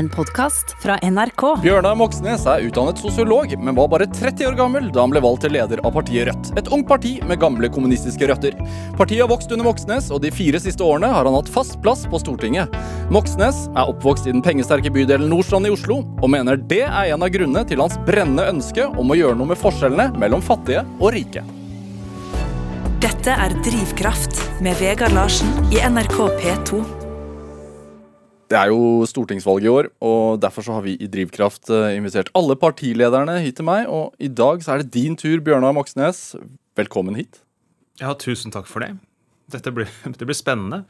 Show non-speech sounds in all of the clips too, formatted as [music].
en podkast fra NRK. Bjørnar Moxnes er utdannet sosiolog, men var bare 30 år gammel da han ble valgt til leder av partiet Rødt. Et ungt parti med gamle kommunistiske røtter. Partiet har vokst under Moxnes, og de fire siste årene har han hatt fast plass på Stortinget. Moxnes er oppvokst i den pengesterke bydelen Nordstrand i Oslo, og mener det er en av grunnene til hans brennende ønske om å gjøre noe med forskjellene mellom fattige og rike. Dette er Drivkraft med Vegard Larsen i NRK P2. Det er jo stortingsvalg i år, og derfor så har vi i Drivkraft eh, invitert alle partilederne hit til meg. Og i dag så er det din tur, Bjørnar Moxnes. Velkommen hit. Ja, tusen takk for det. Dette blir, [laughs] det blir spennende.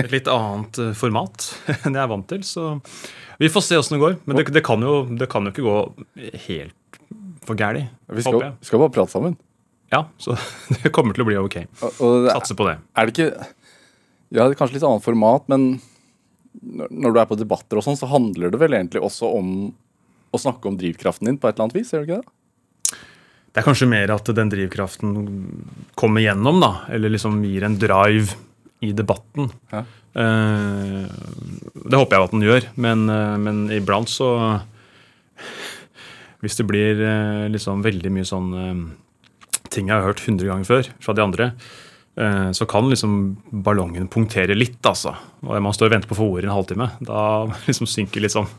Et litt annet eh, format [laughs] enn jeg er vant til. Så vi får se åssen det går. Men det, det, kan jo, det, kan jo, ikke gå helt for gæli. Vi skal, vi skal bare prate sammen. Ja, så [laughs] det kommer til å bli ok. Satse på det. Er det ikke Ja, det er kanskje litt annet format, men når du er på debatter og sånn, så handler det vel egentlig også om å snakke om drivkraften din på et eller annet vis? gjør det ikke det? Det er kanskje mer at den drivkraften kommer gjennom, da. Eller liksom gir en drive i debatten. Ja. Eh, det håper jeg at den gjør, men, eh, men iblant så [laughs] Hvis det blir eh, liksom veldig mye sånn ting jeg har hørt hundre ganger før fra de andre, så kan liksom ballongen punktere litt, altså. Og man står og venter på å få ordet i en halvtime. Da [laughs] liksom synker litt sånn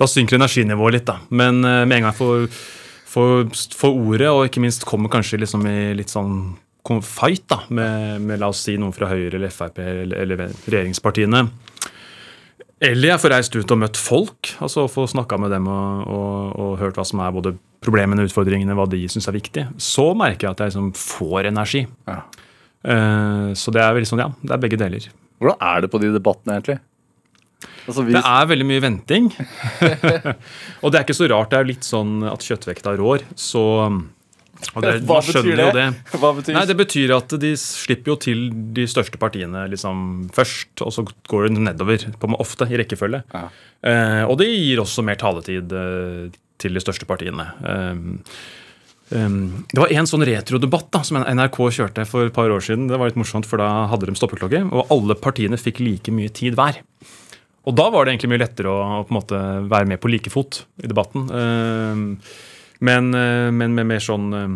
Da synker energinivået litt, da. Men eh, med en gang jeg får, får, får ordet, og ikke minst kommer kanskje liksom i litt sånn fight da, med, med, la oss si noen fra Høyre eller Frp eller, eller regjeringspartiene, eller jeg får reist ut og møtt folk, altså få snakka med dem og, og, og, hørt hva som er både problemene, og utfordringene, hva de syns er viktig. Så merker jeg at jeg liksom får energi. Ja. Uh, så det er veldig sånn, ja, det er begge deler. Hvordan er det på de debattene, egentlig? Altså, vi... Det er veldig mye venting. [laughs] og det er ikke så rart. Det er litt sånn at kjøttvekta rår. Så det, [laughs] Hva betyr det? det? Hva betyr? Nei, det betyr at de slipper jo til de største partiene liksom først, og så går det nedover, på ofte i rekkefølge. Ja. Eh, og det gir også mer taletid eh, til de største partiene. Eh, Um, det var en sånn retrodebatt da, som NRK kjørte for et par år siden. Det var litt morsomt, for Da hadde de stoppeklokke, og alle partiene fikk like mye tid hver. Og da var det egentlig mye lettere å, på en måte være med på like fot i debatten. Um, men, eh, men med mer sånn um,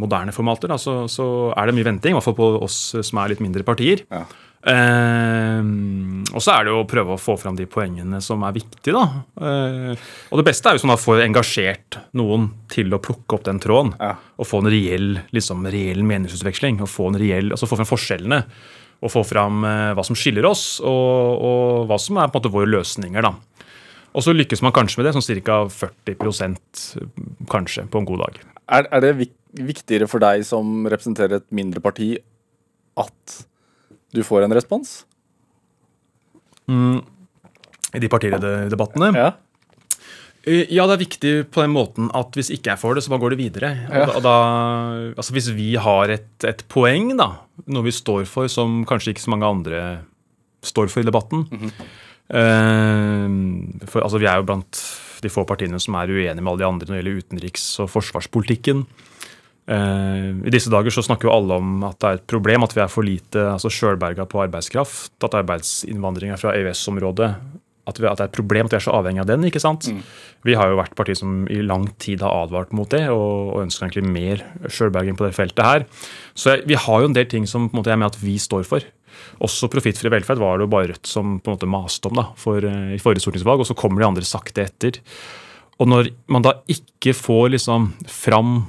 moderne formater da, så, så, er det mye venting, i hvert fall på oss som er litt mindre partier. Ja. Eh, og så er det jo å prøve å få fram de poengene som er viktige. da. Uh, og det beste er jo sånn å få engasjert noen til å plukke opp den tråden. Ja. Og få en reell, liksom, reell meningsutveksling. og Få en reell, altså få fram forskjellene. Og få fram uh, hva som skiller oss, og, og, hva som er på en måte våre løsninger. da. Og så lykkes man kanskje med det, sånn ca. 40% kanskje, på en god dag. Er, er, det viktigere for deg som representerer et mindre parti, at du får en respons? Mm, I de partilederdebattene? Ja. Eh, ja, det er viktig på den måten at hvis ikke jeg får det, så bare går det videre. Ja. Og da, altså Hvis vi har et, et, poeng, da, noe vi står for som kanskje ikke så mange andre står for i debatten, mm -hmm uh, for, altså, vi er jo blant de få partiene som er uenige med alle de andre når det gjelder utenriks- og forsvarspolitikken. Uh, I disse dager så snakker jo alle om at det er et problem at vi er for lite altså sjølberga på arbeidskraft. At arbeidsinnvandringa fra EØS-området at, at, det er et problem at vi er så avhengig av den. ikke sant? Mm. Vi har jo vært parti som i lang tid har advart mot det, og, og ønsker egentlig mer sjølberging på det feltet her. Så vi har jo en del ting som på en måte jeg mener at vi står for. Også profittfri velferd var det jo bare Rødt som på en måte maste om da, for, eh, i forrige stortingsvalg, og så kommer de andre sakte etter. Og når man da ikke får liksom fram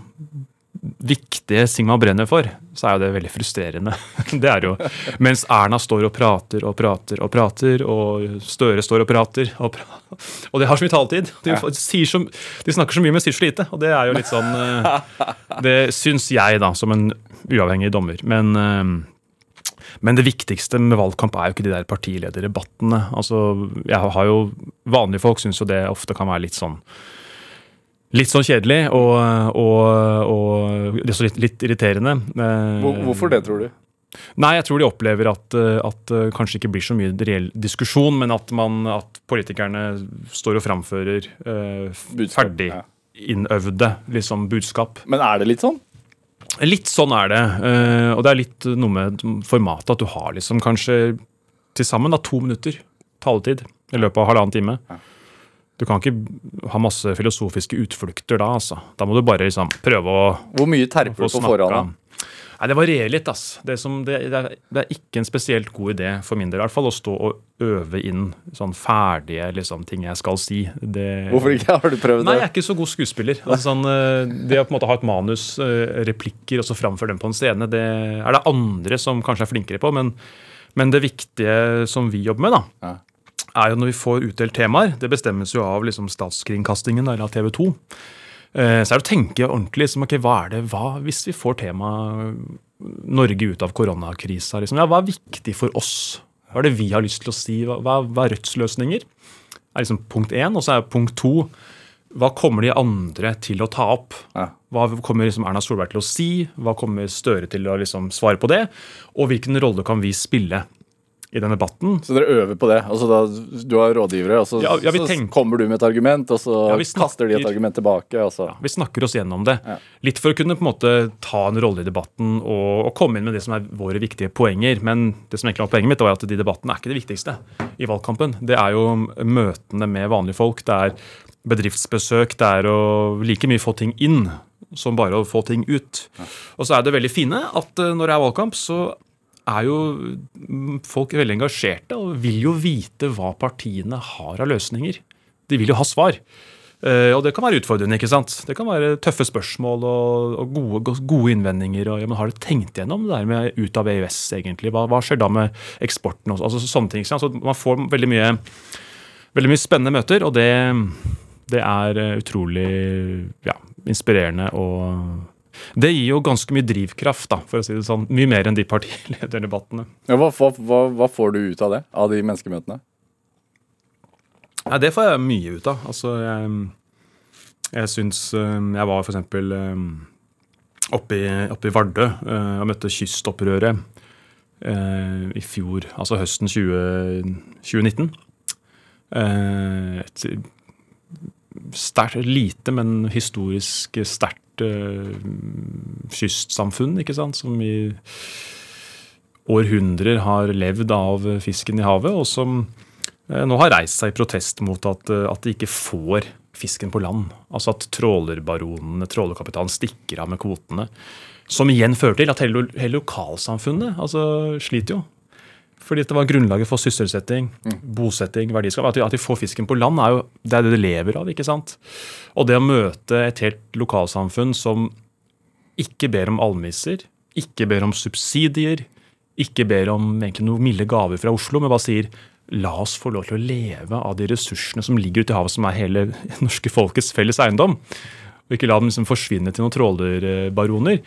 viktige Sigma brenner for, så er jo det veldig frustrerende. [laughs] Det er jo, Mens Erna står og prater og prater og prater, og Støre står og prater Og, prater, [laughs] og det har så mye taletid. De, så, de, snakker så mye, men sier så lite. Og det er jo litt sånn eh, Det syns jeg, da, som en uavhengig dommer. Men eh, men det viktigste med valgkamp er jo ikke de der partilederdebattene. Altså, jeg har jo, Vanlige folk syns jo det ofte kan være litt sånn Litt sånn kjedelig og, og, og litt, litt, irriterende. Hvorfor det, tror du? Nei, jeg tror de opplever at, at kanskje ikke blir så mye reell diskusjon, men at, man, at politikerne står og framfører uh, ferdig innøvde liksom, budskap. Men er det litt sånn? Litt sånn er det. Eh, og det er litt noe med formatet at du har liksom kanskje til sammen to minutter taletid i løpet av halvannen time. Ja. Du kan ikke ha masse filosofiske utflukter da, altså. Da må du bare liksom prøve å Hvor mye terper du på forhånd? Nei, Det varierer litt. ass. Det, som, det, det, er, det er ikke en spesielt god idé for min del i hvert fall, å stå og øve inn sånn ferdige liksom, ting jeg skal si. Hvorfor ikke? Har du prøvd det? Nei, jeg er ikke så god skuespiller. Altså, sånn, eh, det å på en måte ha et manus, eh, replikker, og så framføre dem på en scene, det er det andre som kanskje er flinkere på. Men, men det viktige som vi jobber med, da, Ja. Er jo når vi får utdelt temaer. Det bestemmes jo av liksom, statskringkastingen eller av TV 2. Eh, Så er det å tenke ordentlig liksom, okay, hva er det, hva, hvis vi får tema Norge ut av koronakrisa, liksom, ja, hva er viktig for oss? Hva er det vi har lyst til å si? Hva, hva, hva er Rødts løsninger? Det er liksom punkt én. Og så er punkt to hva kommer de andre til å ta opp? Hva kommer liksom Erna Solberg til å si? Hva kommer Støre til å liksom svare på det? Og hvilken rolle kan vi spille i den debatten? Så dere øver på det? Altså da, Du har rådgivere, og så, Ja, ja, så tenker- kommer du med et argument, og så Ja, snakker- kaster de et argument tilbake. Og så. Vi snakker oss gjennom det. Litt for å kunne på en måte ta en rolle i debatten og, og komme inn med det som er våre viktige poenger. Men det som egentlig var poenget mitt, var at de debattene er ikke det viktigste i valgkampen. Det er jo møtene med vanlige folk. Det er bedriftsbesøk. Det er å like mye få ting inn som bare å få ting ut. Og så er det veldig fine at eh, når det er valgkamp, så er jo mm, folk veldig engasjerte og vil jo vite hva partiene har av løsninger. De vil jo ha svar. Eh, og det kan være utfordrende. ikke sant? Det kan være tøffe spørsmål og, og gode, gode innvendinger. og ja, men Har du tenkt gjennom det der med ut av EØS, egentlig? Hva, hva skjer da med eksporten? Også? Altså sånne ting. Så Man får veldig mye, veldig mye spennende møter, og det, det er eh, utrolig ja, inspirerende og det gir jo ganske mye drivkraft, da, for å si det sånn. Mye mer enn de partilederdebattene. Ja, hva, hva, hva, får du ut av det? Av de menneskemøtene? Ja, det får jeg mye ut av. Altså, jeg, jeg syns eh, Jeg var eksempel eh, oppe i, oppe i Vardø eh, og møtte Kystopprøret eh, i fjor, altså høsten 20, 2019. Eh, Et sterkt, lite, men historisk sterkt kystsamfunn, ikke sant, som i århundrer har levd av fisken i havet, og som eh, nå har reist seg i protest mot at, eh, at de ikke får fisken på land. Altså at trålerbaronene, trålerkapitalen, stikker av med kvotene. Som igjen fører til at hele, hele lokalsamfunnet altså, sliter jo. Fordi det var grunnlaget for sysselsetting, bosetting, verdiskap. At de, at de får fisken på land, er jo det er det de lever av. ikke sant? Og det å møte et helt lokalsamfunn som ikke ber om almisser, ikke ber om subsidier, ikke ber om egentlig noen milde gaver fra Oslo, men bare sier la oss få lov til å leve av de ressursene som ligger ute i havet, som er hele [laughs] norske folkets felles eiendom. Og ikke la dem liksom forsvinne til noen trålerbaroner.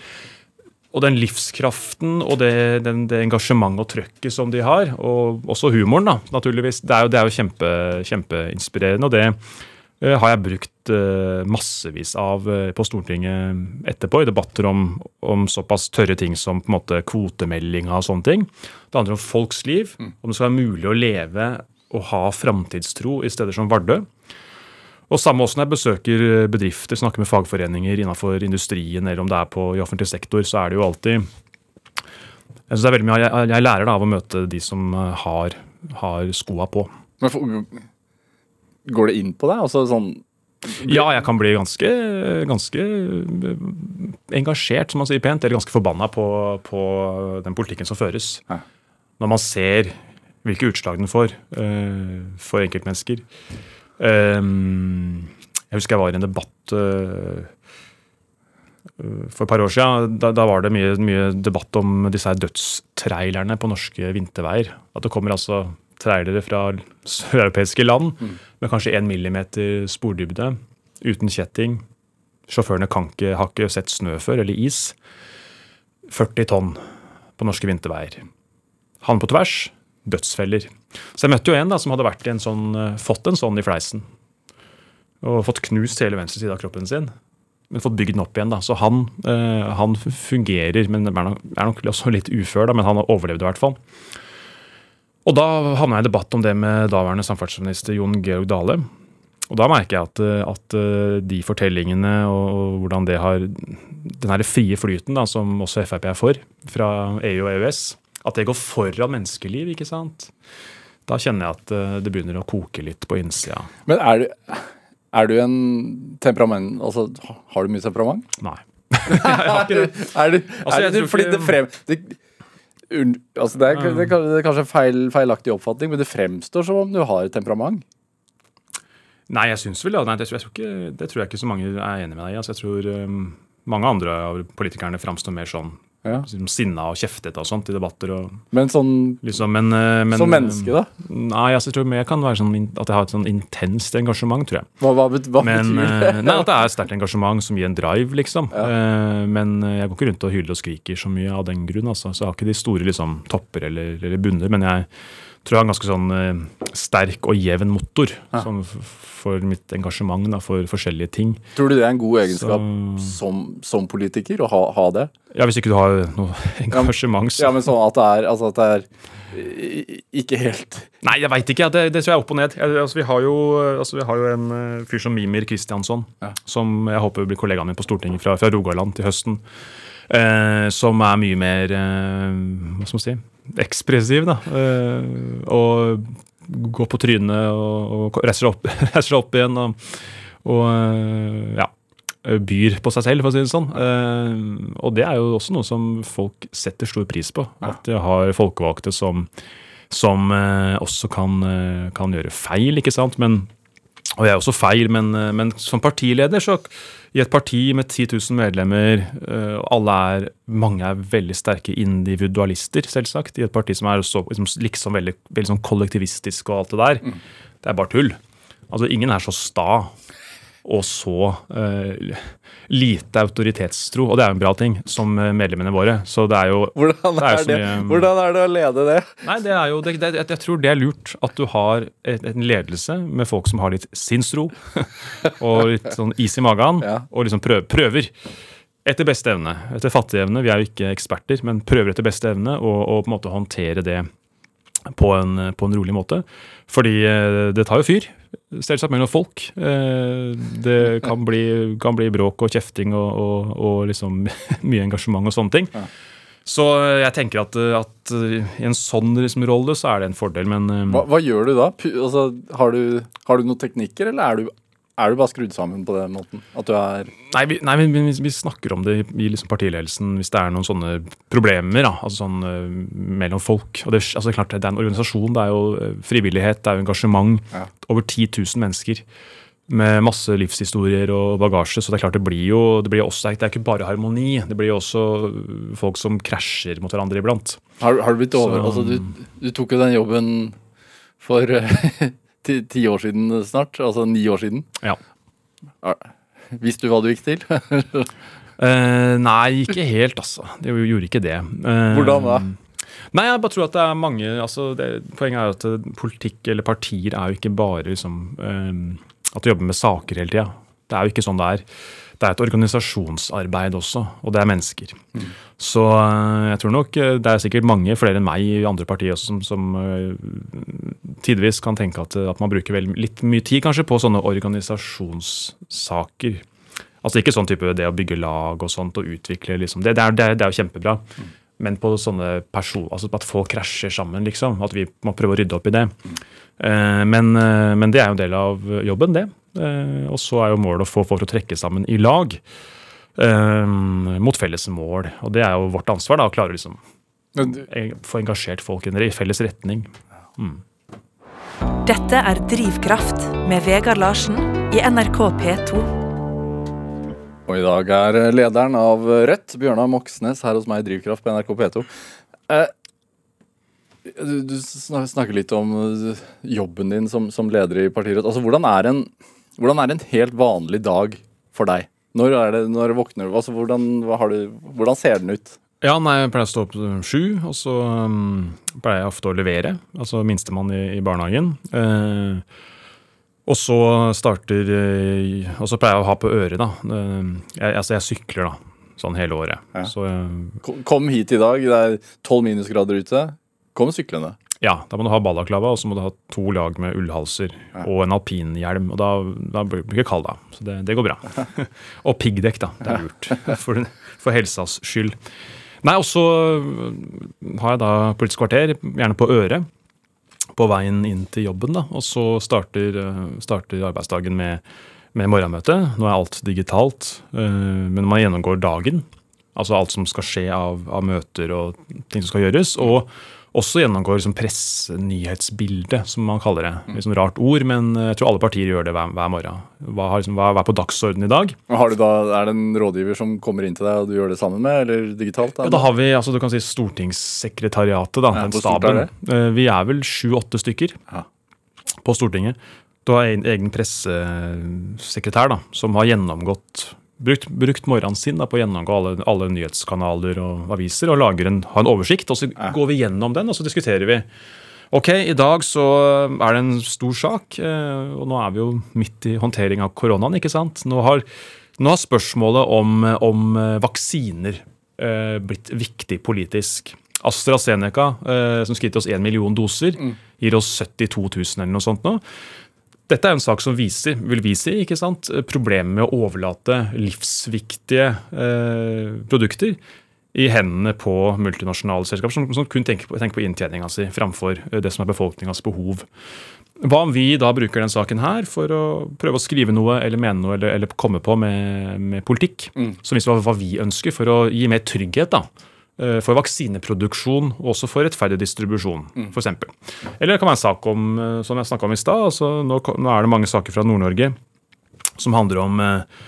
Og den livskraften og det, den, det engasjementet og trøkket som de har, og også humoren, da, naturligvis, det er jo, det er jo kjempe, kjempeinspirerende. Og det uh, har jeg brukt uh, massevis av uh, på Stortinget etterpå, i debatter om, om såpass tørre ting som på en måte kvotemeldinga og sånne ting. Det handler om folks liv, om det skal være mulig å leve og ha framtidstro i steder som Vardø. Og samme også når jeg besøker bedrifter, snakker med fagforeninger innenfor industrien, eller om det er på, i offentlig sektor, så er det jo alltid Jeg synes det er veldig mye, jeg, jeg lærer da av å møte de som eh, har, har skoa på. Men går det inn på deg? Altså sånn Ja, jeg kan bli ganske, ganske eh, engasjert, som man sier pent, eller ganske forbanna på, på den politikken som føres. Ja. Når man ser hvilke utslag den får uh, for enkeltmennesker. Um, jeg husker jeg var i en debatt uh, for et par år siden. Da, da var det mye, mye debatt om disse her dødstrailerne på norske vinterveier. At det kommer altså trailere fra søreuropeiske land med kanskje én millimeter spordybde, uten kjetting. Sjåførene kan ikke, har ikke sett snø før, eller is. 40 tonn på norske vinterveier. Han på tvers, dødsfeller. Så jeg møtte jo en da, som hadde vært i en sånn, eh, fått en sånn i fleisen. Og fått knust hele venstre side av kroppen sin. Men fått bygd den opp igjen. da. Så han, eh, han fungerer, men er nok, er nok også litt ufør, da, men han har overlevd i hvert fall. Og da havna jeg i debatt om det med daværende samferdselsminister Jon Georg Dale. Og da merker jeg at, eh, at de fortellingene og hvordan det har Den her frie flyten, da, som også Frp er for, fra EU og EØS, at det går foran menneskeliv, ikke sant. Da kjenner jeg at eh, det begynner å koke litt på innsida. Men er du, er du en temperament Altså, har du mye temperament? Nei. [laughs] jeg har ikke det. Er du, Altså, er du fordi det frem... Det, un, altså det, er, det, er, kanskje- en feil, feilaktig oppfatning, men det fremstår som om du har temperament. Nei, jeg syns vel ja, nei, det, tror ikke, det tror jeg ikke så mange er enig med deg i. Altså, jeg tror um, mange andre av politikerne framstår mer sånn Ja. liksom, sinna og kjeftete og sånt i debatter. og Men sånn liksom, men, eh, men, som menneske, da? Nei, altså, jeg tror jeg kan være sånn at jeg har et sånn intenst engasjement, tror jeg. Hva, hva, hva Men, betyr det? eh, nei, At det er [laughs] et sterkt engasjement som gir en drive, liksom. Ja. Eh, Men jeg går ikke rundt og hyler og skriker så mye av den grunn. Altså. Så jeg har ikke de store liksom, topper eller, eller bunner. Men jeg tror jeg har en ganske sånn eh, sterk og jevn motor sånn, for mitt engasjement da, for forskjellige ting. Tror du det er en god egenskap Så- som, som politiker, å ha, ha det? Ja, Hvis ikke du har noe [laughs] engasjement, så Ja, men sånn at det er, altså at det er ikke helt Nei, jeg veit ikke. Det, det tror jeg er opp og ned. Jeg, altså, vi, har jo, altså, vi har jo en eh, fyr som Mimir Kristiansson, Ja. som jeg håper blir kollegaen min på Stortinget fra, fra Rogaland til høsten. Eh, som er mye mer eh, hva skal man si, ekspressiv, da. Eh, og går på trynet og, og reiser, opp, [laughs] reiser opp igjen og, og eh, ja, byr på seg selv, for å si det sånn. Eh, og det er jo også noe som folk setter stor pris på. At de har folkevalgte som som også kan, kan gjøre feil, ikke sant. Men, og jeg er også feil, men, men som partileder, så i et parti med 10 000 medlemmer, eh, alle er, mange er veldig sterke individualister, selvsagt, i et parti som er så, liksom, liksom veldig, veldig sånn kollektivistisk og alt det der, det er bare tull. Altså, ingen er så sta og så uh, lite autoritetstro, og det er jo en bra ting, som eh, medlemmene våre. Så det er jo Hvordan Det er er, det, mye- hvordan er det å lede det? Nei, det er jo, det, det, jeg tror det er lurt at du har et, en ledelse med folk som har litt sinnsro [laughs] og litt sånn is i magen, Ja. og liksom prøv, prøver. Etter beste evne. Etter fattig evne. Vi er jo ikke eksperter, men prøver etter beste evne og på en måte håndtere det på en, på en rolig måte. Fordi eh, det tar jo fyr, selvsagt mellom folk. Eh, Det kan bli, kan bli bråk og kjefting og, og, og liksom [laughs] mye engasjement og sånne ting. Så jeg tenker at, at i en sånn liksom rolle så er det en fordel, men eh, Hva, hva gjør du da? Altså, har, du, har du noen teknikker, eller er du, er du bare skrudd sammen på den måten? At du er Nei, vi, nei, vi, vi, snakker om det i, liksom partiledelsen hvis det er noen sånne problemer da, altså sånn eh, mellom folk. Og det, altså, det er klart, det er en organisasjon, det er jo eh, frivillighet, det er jo engasjement. Ja. Over 10 000 mennesker med masse livshistorier og bagasje. Så det er klart det blir jo det blir også, det er ikke bare harmoni, det blir jo også folk som krasjer mot hverandre iblant. Har, har du blitt over Så- Altså, du, du tok jo den jobben for eh, [laughs] ti, ti år siden snart. Altså ni år siden. Ja. Visste du hva du gikk til? uh, [laughs] nei, ikke helt, altså. Det gjorde ikke det. Uh, Hvordan da? Nei, jeg bare tror at det er mange altså det, Poenget er at eh, politikk eller partier er jo ikke bare liksom eh, at du jobber med saker hele tida. Det er jo ikke sånn det er. Det er et organisasjonsarbeid også, og det er mennesker. Så eh, jeg tror nok eh, det er sikkert mange flere enn meg i andre partier også som, som eh, tidvis kan tenke at, at man bruker vel litt mye tid kanskje på sånne organisasjonssaker. Altså ikke sånn type det å bygge lag og sånt og utvikle liksom. Det, det, er, det, det er jo kjempebra. Men på sånne person, altså at folk krasjer sammen, liksom. At vi må prøve å rydde opp i det. Eh, men, men det er jo en del av jobben, det. Eh, og så er jo målet å få folk til å trekke sammen i lag. eh, mot felles mål. Og det er jo vårt ansvar, da, å klare å liksom, få engasjert folk i felles retning. Dette er Drivkraft med Vegard Larsen i NRK P2. Og i dag er lederen av Rødt, Bjørnar Moxnes, her hos meg i Drivkraft på NRK P2. Eh, du, du snakker litt om jobben din som, som leder i partiet Rødt. Altså, hvordan er, en, hvordan er en helt vanlig dag for deg? Når, er det, når våkner du? Altså, hvordan, du, hvordan ser den ut? Ja, nei, jeg pleier å stå opp sju, og så um, pleier jeg ofte å levere. Altså minstemann i, i barnehagen. Uh, og så starter uh, Og så pleier jeg å ha på øret, da. Uh, jeg, altså, jeg sykler, da. Sånn hele året. Ja. Så Kom- Kom hit i dag, det er tolv minusgrader ute. Kom syklende. Ja, da må du ha balaklava, og så må du ha to lag med ullhalser og en alpinhjelm. Og da, da blir du ikke kald, da. Så det, det går bra. [laughs] og piggdekk, da. Det er lurt. [laughs] For, for helsas skyld. Nei, og så øh, har jeg da Politisk kvarter, gjerne på øret. på veien inn til jobben. da, Og så starter, eh, starter arbeidsdagen med, med morgenmøte. Nå er alt digitalt, eh, men man gjennomgår dagen. Altså alt som skal skje av, av møter og ting som skal gjøres. Og også gjennomgår liksom pressenyhetsbildet, som man kaller det. Litt sånn rart ord, men jeg tror alle partier gjør det hver, hver morgen. Hva, har liksom, hva, hva er på dagsordenen i dag? Har du da, Er det en rådgiver som kommer inn til deg og du gjør det sammen med, eller digitalt? Ja, da har vi altså du kan si stortingssekretariatet, da, Ja, den staben. er. Eh, Vi er vel sju-åtte stykker Ja. på Stortinget. Du har en egen pressesekretær da, som har gjennomgått Brukt, brukt morgenen sin da, på å gjennomgå alle, alle nyhetskanaler og aviser og lager en, ha en oversikt. og Så går vi gjennom den og så diskuterer vi. Ok, I dag så er det en stor sak, eh, og nå er vi jo midt i håndtering av koronaen. ikke sant? Nå har, nå har spørsmålet om, om eh, vaksiner eh, blitt viktig politisk. AstraZeneca, som skal gi oss 1 million doser, gir oss 72 000 eller noe sånt nå. Dette er en sak som viser, vil vi si, ikke sant? problemet med å overlate livsviktige eh, produkter i hendene på multinasjonale selskaper som, som kun tenker på, tenker på inntjeninga si framfor eh, det som er befolkningas behov. Hva om vi da bruker den saken her for å prøve å skrive noe eller mene noe eller, eller komme på med, med politikk som viser hva, hva vi ønsker, for å gi mer trygghet da, for vaksineproduksjon og også for rettferdig distribusjon, for f.eks. Eller det kan være en sak om, eh, som jeg snakka om i stad. Altså, nå, nå er det mange saker fra Nord-Norge som handler om eh,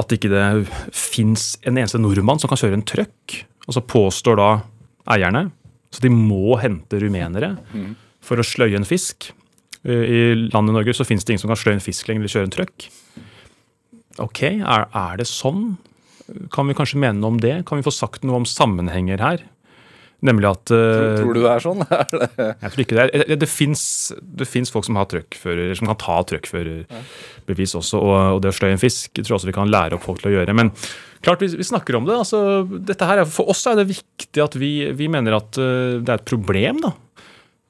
at ikke det fins en eneste nordmann som kan kjøre en trøkk. Og så påstår da eierne så de må hente rumenere for å sløye en fisk. Eh, I landet Norge så fins det ingen som kan sløye en fisk lenger eller kjøre en trøkk. Ok, er, er det sånn? Kan vi kanskje mene noe om det? Kan vi få sagt noe om sammenhenger her? Nemlig at eh, Tror du det er sånn? [laughs] Jeg tror ikke det. er- Det, det fins folk som har som kan ta trøkkførerbevis også, og, og det å sløye en fisk jeg tror også vi kan lære opp folk til å gjøre. Men klart, vi, vi snakker om det. altså, dette her, er- For oss er det viktig at vi, vi mener at eh, det er et problem. da,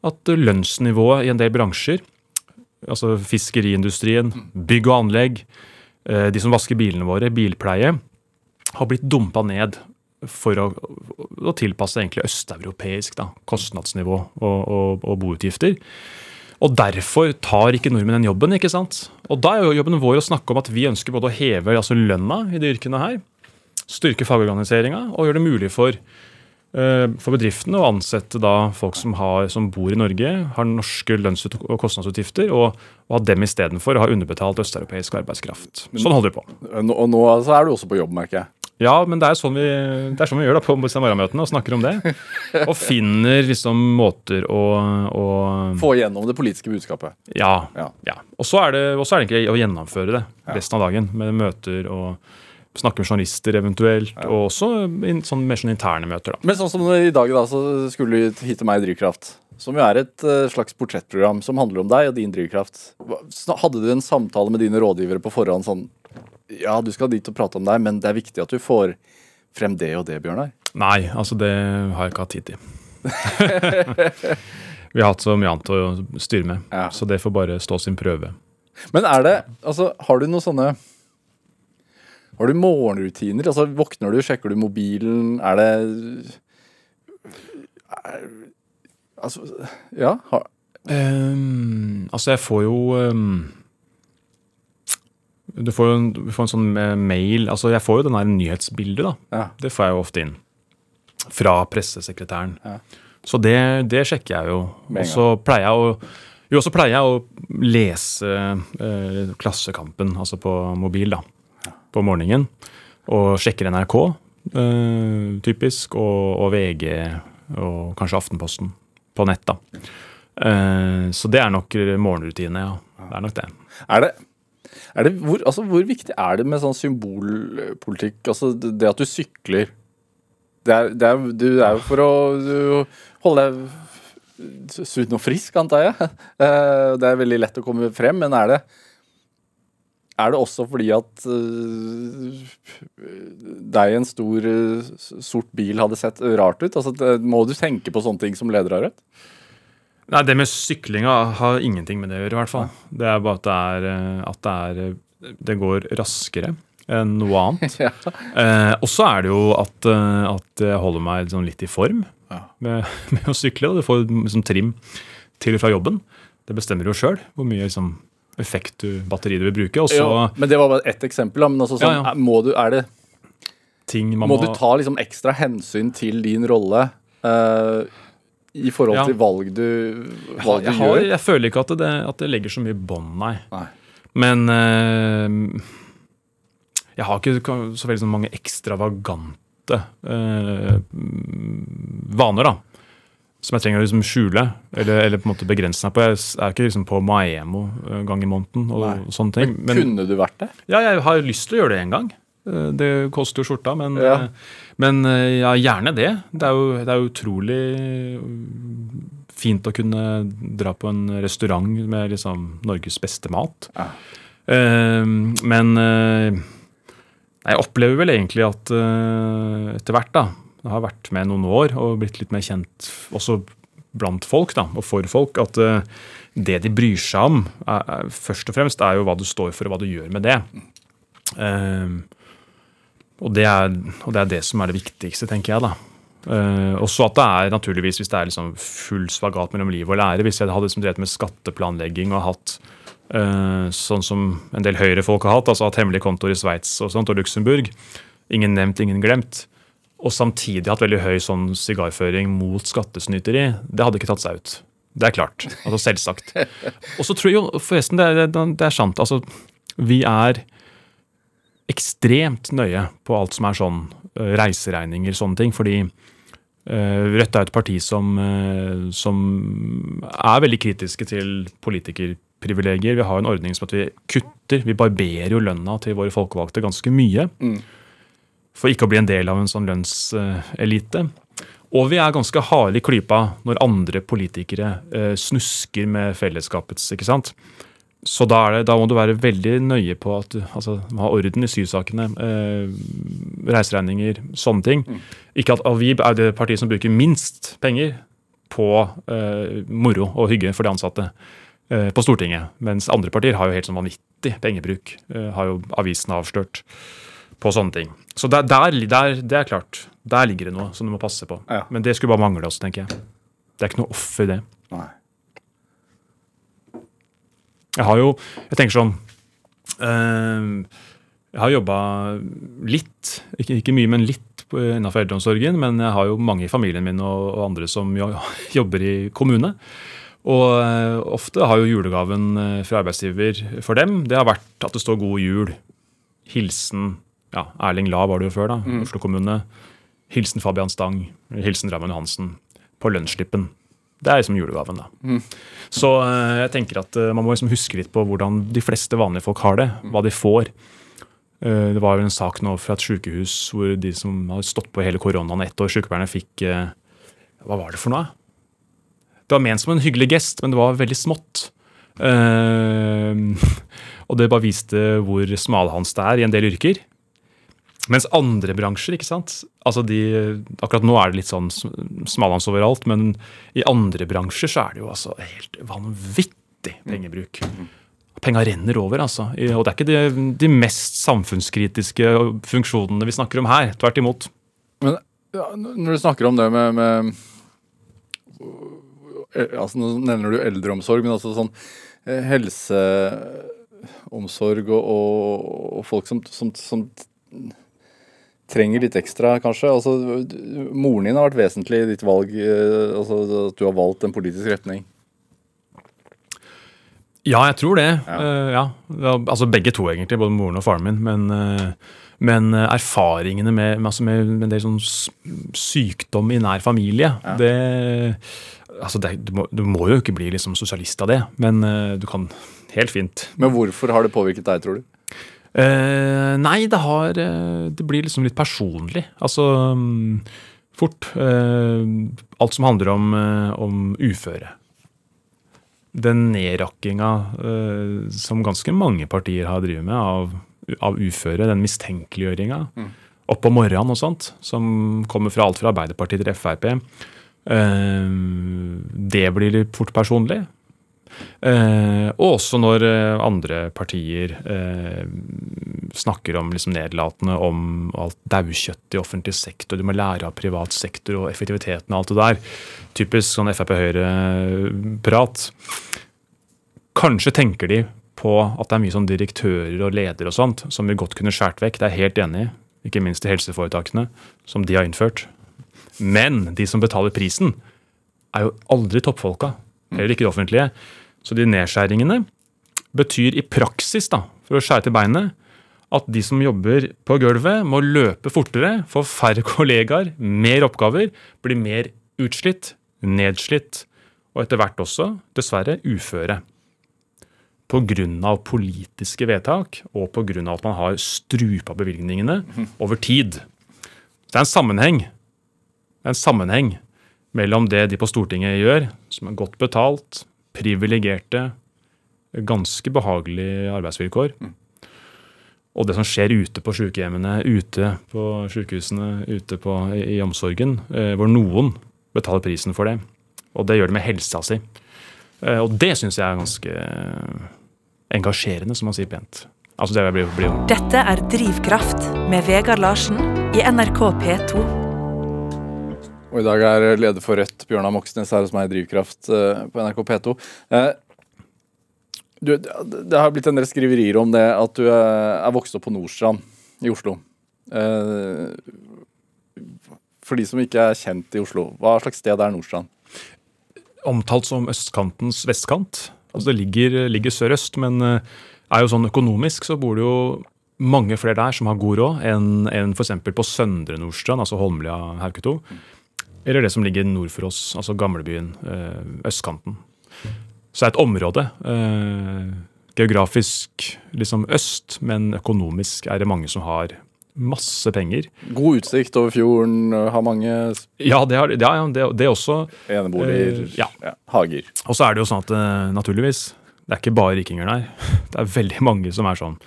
At lønnsnivået i en del bransjer, altså fiskeriindustrien, bygg og anlegg, eh, de som vasker bilene våre, bilpleie, har blitt dumpa ned for å, å tilpasse egentlig østeuropeisk da, kostnadsnivå og, og, og boutgifter. Og derfor tar ikke nordmenn den jobben. ikke sant? Og da er jo jobben vår å snakke om at vi ønsker både å heve altså lønna i de yrkene her, styrke fagorganiseringa og gjøre det mulig for, eh, for bedriftene å ansette da folk som, har, som bor i Norge, har norske lønns- og kostnadsutgifter, og, og ha dem istedenfor å ha underbetalt østeuropeisk arbeidskraft. Sånn holder vi på. Og nå så er du også på jobb, merker jeg. Ja, men det er sånn vi, er sånn vi gjør da på Samara-møtene og snakker om det. [laughs] Og finner liksom måter å, å Få igjennom det politiske budskapet. ja, Ja. ja. Og så er, det, er egentlig å gjennomføre det resten av dagen med møter og snakke med journalister eventuelt. Og også in, sånn, mer sånn interne møter, da. Men sånn som i dag, da, så skulle du hit til meg i Drivkraft. Som jo er et eh, slags portrettprogram som handler om deg og din drivkraft. Hadde du en samtale med dine rådgivere på forhånd sånn Ja, du skal dit og prate om deg, men det er viktig at du får frem det og det, Bjørnar. Nei, altså det har jeg ikke hatt tid til. [laughs] Vi har hatt så mye annet å styre med, Ja. så det får bare stå sin prøve. Men er det Altså, har du noen sånne Har du morgenrutiner? Altså, Våkner du, sjekker du mobilen? Er det er, Altså, ja. Har, um, altså, jeg får jo ehm, Du får jo en, får en sånn eh, mail Altså, jeg får jo den her nyhetsbildet, da. ja. Det får jeg jo ofte inn. Fra pressesekretæren. Ja. Så det, det sjekker jeg jo. Og så pleier jeg å jo, så pleier jeg å lese eh, Klassekampen, altså på mobil, da, på morgenen. Og sjekker NRK, eh, typisk, og, og VG, og kanskje Aftenposten på nett, da. Eh, så det er nok morgenrutine, ja. Det er nok det. Er det, det hvor, altså, hvor viktig er det med sånn symbolpolitikk? Altså det at du sykler Det er, det er, du, er jo for å holde deg sunn og frisk, antar jeg. [laughs] Eh, Det er veldig lett å komme frem, men er det er det også fordi at uh, deg i en stor, uh, sort bil hadde sett rart ut? Altså, det, må du tenke på sånne ting som leder av Rødt? Nei, Det med syklinga har ingenting med det å gjøre, i hvert fall. Det er bare at det, er, eh, at det, er, eh, det går raskere enn noe annet. [laughs] Ja. Eh, og så er det jo at, eh, at jeg holder meg liksom litt i form Ja. med, [laughs] med å sykle. og Du får liksom trim, til og fra jobben. Det bestemmer jo sjøl hvor mye liksom, effekt du, batteri du vil bruke. Også, jo, men det var bare ett eksempel. Men altså, sånn, Ja, Må, du, det, ting man må må, du ta liksom ekstra hensyn til din rolle eh, i forhold til valg du, valg du jeg, har, gjør? jeg føler ikke at det, at det legger så mye bånd, nei. Nei. Men eh, jeg har ikke så veldig sånn mange ekstravagante eh, vaner, da. Som jeg trenger å liksom skjule, eller, eller på en måte begrense meg på. Jeg er ikke liksom på Maemo eh, en gang i måneden og Nei. sånne ting. Men, kunne du vært det? Ja, jeg har lyst til å gjøre det en gang. Det koster jo skjorta, men, Ja. eh, men eh, ja, gjerne det. Det er jo, det er utrolig fint å kunne dra på en restaurant med liksom Norges beste mat. Ja. Uh, men uh, jeg opplever vel egentlig at uh, etter hvert, da Jeg har vært med noen år og blitt litt mer kjent også blant folk da, og for folk, at det de bryr seg om, er, er, først og fremst er jo hva du står for og hva du gjør med det. Eh, og, det er, og det er det som er det viktigste, tenker jeg. da. Uh, også at det er naturligvis, hvis det er liksom full spagat mellom liv og lære Hvis jeg hadde liksom drevet med skatteplanlegging og hatt uh, sånn som en del høyrefolk har hatt, altså hatt hemmelige kontoer i Sveits og sånt, og Luxembourg, ingen nevnt, ingen glemt, og samtidig hatt veldig høy sånn sigarføring mot skattesnyteri, det hadde ikke tatt seg ut. Det er klart. Altså selvsagt. [laughs] Og så tror jeg jo, forresten, det er, det er sant. altså Vi er ekstremt nøye på alt som er sånn eh, reiseregninger, sånne ting. Fordi eh, Rødt er et parti som, eh, som er veldig kritiske til politikerprivilegier. Vi har en ordning som at vi kutter, vi barberer jo lønna til våre folkevalgte ganske mye. Mm. For ikke å bli en del av en sånn lønnselite. Og vi er ganske harde i klypa når andre politikere snusker med fellesskapets, ikke sant. Så da, er det, da må du være veldig nøye på at du altså, ha orden i sysakene, eh, reiseregninger, sånne ting. Ikke at Avib er det partiet som bruker minst penger på eh, moro og hygge for de ansatte eh, på Stortinget. Mens andre partier har jo helt sånn vanvittig pengebruk. Eh, har jo avisen avslørt på sånne ting. Så der, der, der, det er klart. Der ligger det noe som du må passe på. Ja. Men det skulle bare mangle også, tenker jeg. Det er ikke noe offer, det. Nei. Jeg har jo Jeg tenker sånn eh, Jeg har jobba litt, ikke, ikke mye, men litt innenfor eldreomsorgen. Men jeg har jo mange i familien min og, og andre som jo, [laughs] jobber i kommune. Og eh, ofte har jo julegaven eh, fra arbeidsgiver for dem det har vært at det står 'God jul'. Hilsen ja, Erling La var det jo før, da. Oslo kommune. Hilsen Fabian Stang. Hilsen Raymond Johansen. På lønnsslippen. Det er liksom julegaven, da. Så eh, jeg tenker at eh, man må liksom huske litt på hvordan de fleste vanlige folk har det. Hva de får. Eh, det var jo en sak nå fra et sykehus hvor de som har stått på hele koronaen ett år, sykepleierne fikk Hva var det for noe? Det var ment som en hyggelig gest, men det var veldig smått. [laughs] Og det bare viste hvor smalhans det er i en del yrker. Mens andre bransjer, ikke sant Altså de, Akkurat nå er det litt sånn sm- smalhans overalt, men i andre bransjer så er det jo altså helt vanvittig pengebruk. Penga renner over, altså. Og det er ikke de, de mest samfunnskritiske funksjonene vi snakker om her. Tvert imot. Men ja, når du snakker om det med, med altså Nå nevner du eldreomsorg, men altså sånn eh, helseomsorg og, og, og folk som, som, som trenger litt ekstra, kanskje. Altså, moren din har vært vesentlig i ditt valg, eh, altså at du har valgt en politisk retning. Ja, jeg tror det. Ja. Uh, ja. Altså begge to, egentlig. Både moren og faren min. Men, uh, men erfaringene med, med, altså med, med en del sånn sykdom i nær familie, Ja. det Altså, det, du, må, du må jo ikke bli liksom sosialist av det, men uh, du kan helt fint. Men hvorfor har det påvirket deg, tror du? Eh, nei, det har uh, Det blir liksom litt personlig. Altså um, fort. Uh, alt som handler om, om uføre. Den nedrakkinga som ganske mange partier har drevet med av, av uføre, den mistenkeliggjøringa oppå morgenen og sånt, som kommer fra alt fra Arbeiderpartiet til Frp, det blir litt fort personlig. Eh, og også når eh, andre partier eh, snakker om liksom nedlatende om alt daukjøtt i offentlig sektor. Du må lære av privat sektor og effektiviteten og alt det der. Typisk sånn Frp-Høyre-prat. Kanskje tenker de på at det er mye sånn direktører og ledere og sånt som vi godt kunne skåret vekk. Det er jeg helt enig i. Ikke minst i helseforetakene, som de har innført. Men de som betaler prisen, er jo aldri toppfolka. Heller ikke det offentlige. Så de nedskjæringene betyr i praksis, da, for å skjære til beinet, at de som jobber på gulvet, må løpe fortere, få færre [laughs] kollegaer, mer oppgaver, bli mer utslitt, nedslitt, og etter hvert også, dessverre, uføre pga. politiske vedtak og pga. at man har strupa bevilgningene [laughs] over tid. Det er en sammenheng. Det er en sammenheng mellom det de på Stortinget gjør, som er godt betalt, privilegerte, ganske behagelige arbeidsvilkår, og det som skjer ute på sykehjemmene, ute på sykehusene, ute på, i, i omsorgen, eh, hvor noen betaler prisen for det. Og det gjør det med helsa si. Eh, og det syns jeg er ganske engasjerende, som man sier pent. Altså det blir, blir. Dette er Drivkraft med Vegard Larsen i NRK P2. Og i dag er leder for Rødt, Bjørnar Moxnes, her hos meg i Drivkraft eh, på NRK P2. Eh, du, det har blitt en del skriverier om det at du er vokst opp på Nordstrand i Oslo. For de som ikke er kjent i Oslo, hva slags sted er Nordstrand? Omtalt som østkantens vestkant. Altså Det ligger, ligger sørøst, men eh, er jo sånn økonomisk så bor det jo mange flere der som har god råd, enn en f.eks. på Søndre Nordstrand, altså Holmlia Hauketo. Eller det som ligger nord for oss, altså gamlebyen, eh, østkanten. Så det er et område. Eh, geografisk liksom øst, men økonomisk er det mange som har masse penger. God utsikt over fjorden, har mange Ja, det, har, ja, det, det også. Eneboliger, ja. ja. hager. Og så er det jo sånn at naturligvis, det er ikke bare rikinger der. [laughs] Det er veldig mange som er sånn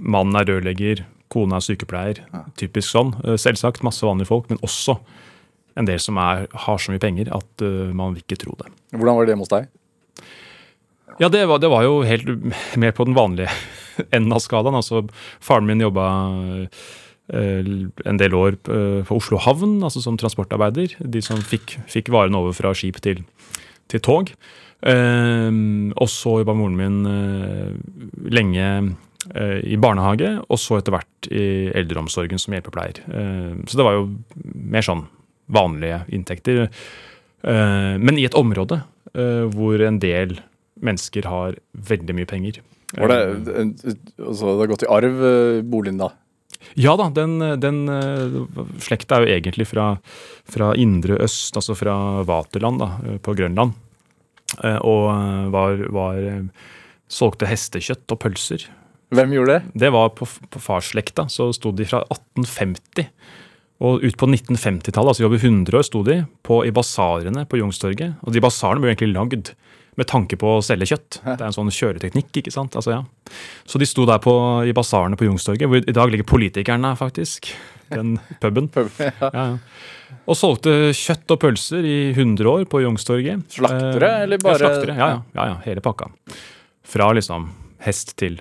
Mannen er rørlegger, kona er sykepleier. Ja. Typisk sånn. Selvsagt masse vanlige folk, men også en del som er, har så mye penger at uh, man vil ikke tro det. Hvordan var det hos deg? Ja, det var, det var jo helt [laughs] mer på den vanlige [laughs] enden av skalaen. Altså, faren min jobba eh, en del år eh, på Oslo havn, altså som transportarbeider. De som fikk, fikk varene over fra skip til, til tog. Og så jobba moren min lenge i barnehage, og så etter hvert i eldreomsorgen som hjelpepleier. Så det var jo mer sånn vanlige inntekter. men i et område hvor en del mennesker har veldig mye penger. Var det, altså, det har gått i arv, eh, boligen da? Ja da, den, den slekta er jo egentlig fra, fra, indre øst, altså fra Vaterland da, eh, på Grønland. Og var, var solgte hestekjøtt og pølser. Hvem gjorde det? Det var på, på farsslekta. Så sto de fra 1850. Og ut på 1950-tallet, altså over 100 år, sto de på, i basarene på Youngstorget. Og de basarene ble egentlig lagd med tanke på å selge kjøtt. Det er en sånn kjøreteknikk. ikke sant? Altså, ja. Så de sto der på, i basarene på Youngstorget, hvor i dag ligger politikerne, faktisk. Den [laughs] puben. ja. Ja, og solgte kjøtt og pølser i 100 år på Youngstorget. Slaktere, eh, eller bare ja, slaktere, ja, ja, ja, hele pakka. Fra liksom hest til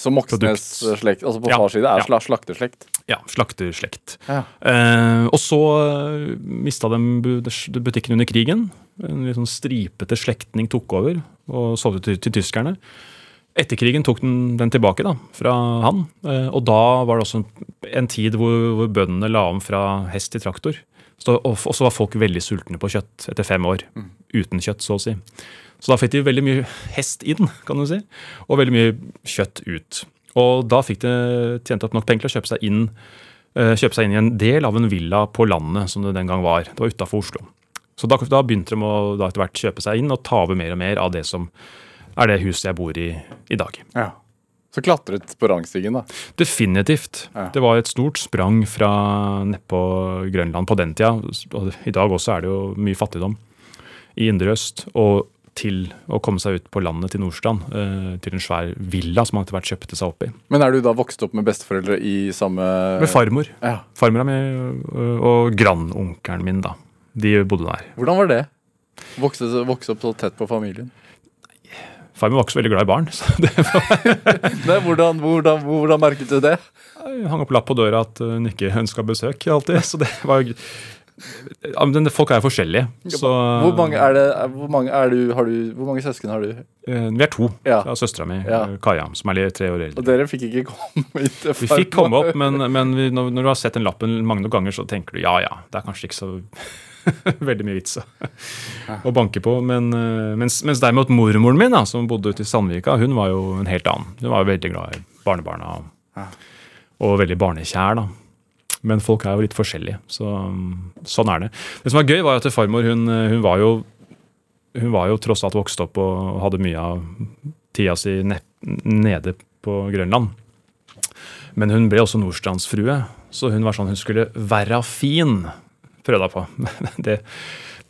så Moxnes-slekt, altså på ja, fars side, er slakterslekt? Ja, slakterslekt. Ja. Eh, og så uh, mista de butikken under krigen. En litt sånn stripete slektning tok over og solgte til, til tyskerne. Etter krigen tok den, den tilbake da, fra han. Eh, og da var det også en, en tid hvor, hvor, bøndene la om fra hest til traktor. og så var folk veldig sultne på kjøtt etter fem år. Mm. Uten kjøtt, så å si. Så da fikk de veldig mye hest inn, kan du si, og veldig mye kjøtt ut. Og da fikk de tjent opp nok penger til å kjøpe seg inn eh, kjøpe seg inn i en del av en villa på landet, som det den gang var. Det var utafor Oslo. Så da, da, begynte de å da etter hvert kjøpe seg inn og ta over mer og mer av det som er det huset jeg bor i i dag. Ja. Så klatret på rangstigen, da? Definitivt. Ja. Det var et stort sprang fra nedpå Grønland på den tida. I dag også er det jo mye fattigdom i indre øst. Og til å komme seg ut på landet til Nordstrand. Eh, til en svær villa som han etter hvert kjøpte seg opp i. Men er du da vokst opp med besteforeldre i samme Med farmor. Ja. Farmora mi og, grandonkelen min, da. De bodde der. Hvordan var det? Vokse, vokse opp så tett på familien. Farmor var ikke så veldig glad i barn. [laughs] [laughs] Nei, hvordan, hvordan, hvordan merket du det? Jeg hang opp lapp på døra at hun ikke ønska besøk alltid. Så det var jo Folk er forskjellige. Så, Hvor mange er det, hvor mange er du, har du, hvor mange søsken har du? eh, Vi er to. Ja. Ja. Søstera mi, Ja. eh, Kaja, som er tre år eldre. Og dere fikk ikke komme [laughs] hit Vi fikk komme opp, men, men vi, når, når du har sett den lappen mange nok ganger, så tenker du ja ja, det er kanskje ikke så [laughs] veldig mye vits å, å banke på. Men, eh, mens, mens derimot mormoren min, da, som bodde ute i Sandvika, hun var jo en helt annen. Hun var jo veldig glad i barnebarna og, og veldig barnekjær. da. Men folk er jo litt forskjellige, så sånn er det. Det som var gøy, var at farmor hun, hun var jo hun var jo tross alt vokst opp og hadde mye av tida si nede på Grønland. Men hun ble også nordstrandsfrue, så hun var sånn hun skulle være fin. Prøvde hun på. [laughs] Det,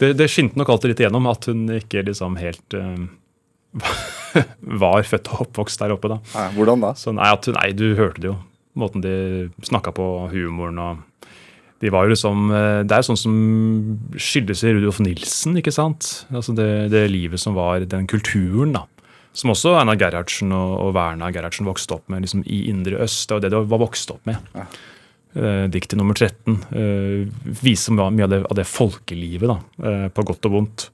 det, det skinte nok alltid litt igjennom at hun ikke liksom helt uh, [laughs] var født og oppvokst der oppe. da. Nei, hvordan da? Så nei, at, nei, du hørte det jo. Måten de snakka på, humoren og de var jo liksom, eh, Det er sånn som skyldes i Rudolf Nilsen, ikke sant? Altså det, det livet som var, den kulturen, da. Som også Einar Gerhardsen og, og Werner Gerhardsen vokste opp med liksom i Indre Øst. Det var det de var vokst opp med. Eh, diktet nummer 13 eh, viser mye av det, av det folkelivet, da, eh, på godt og vondt,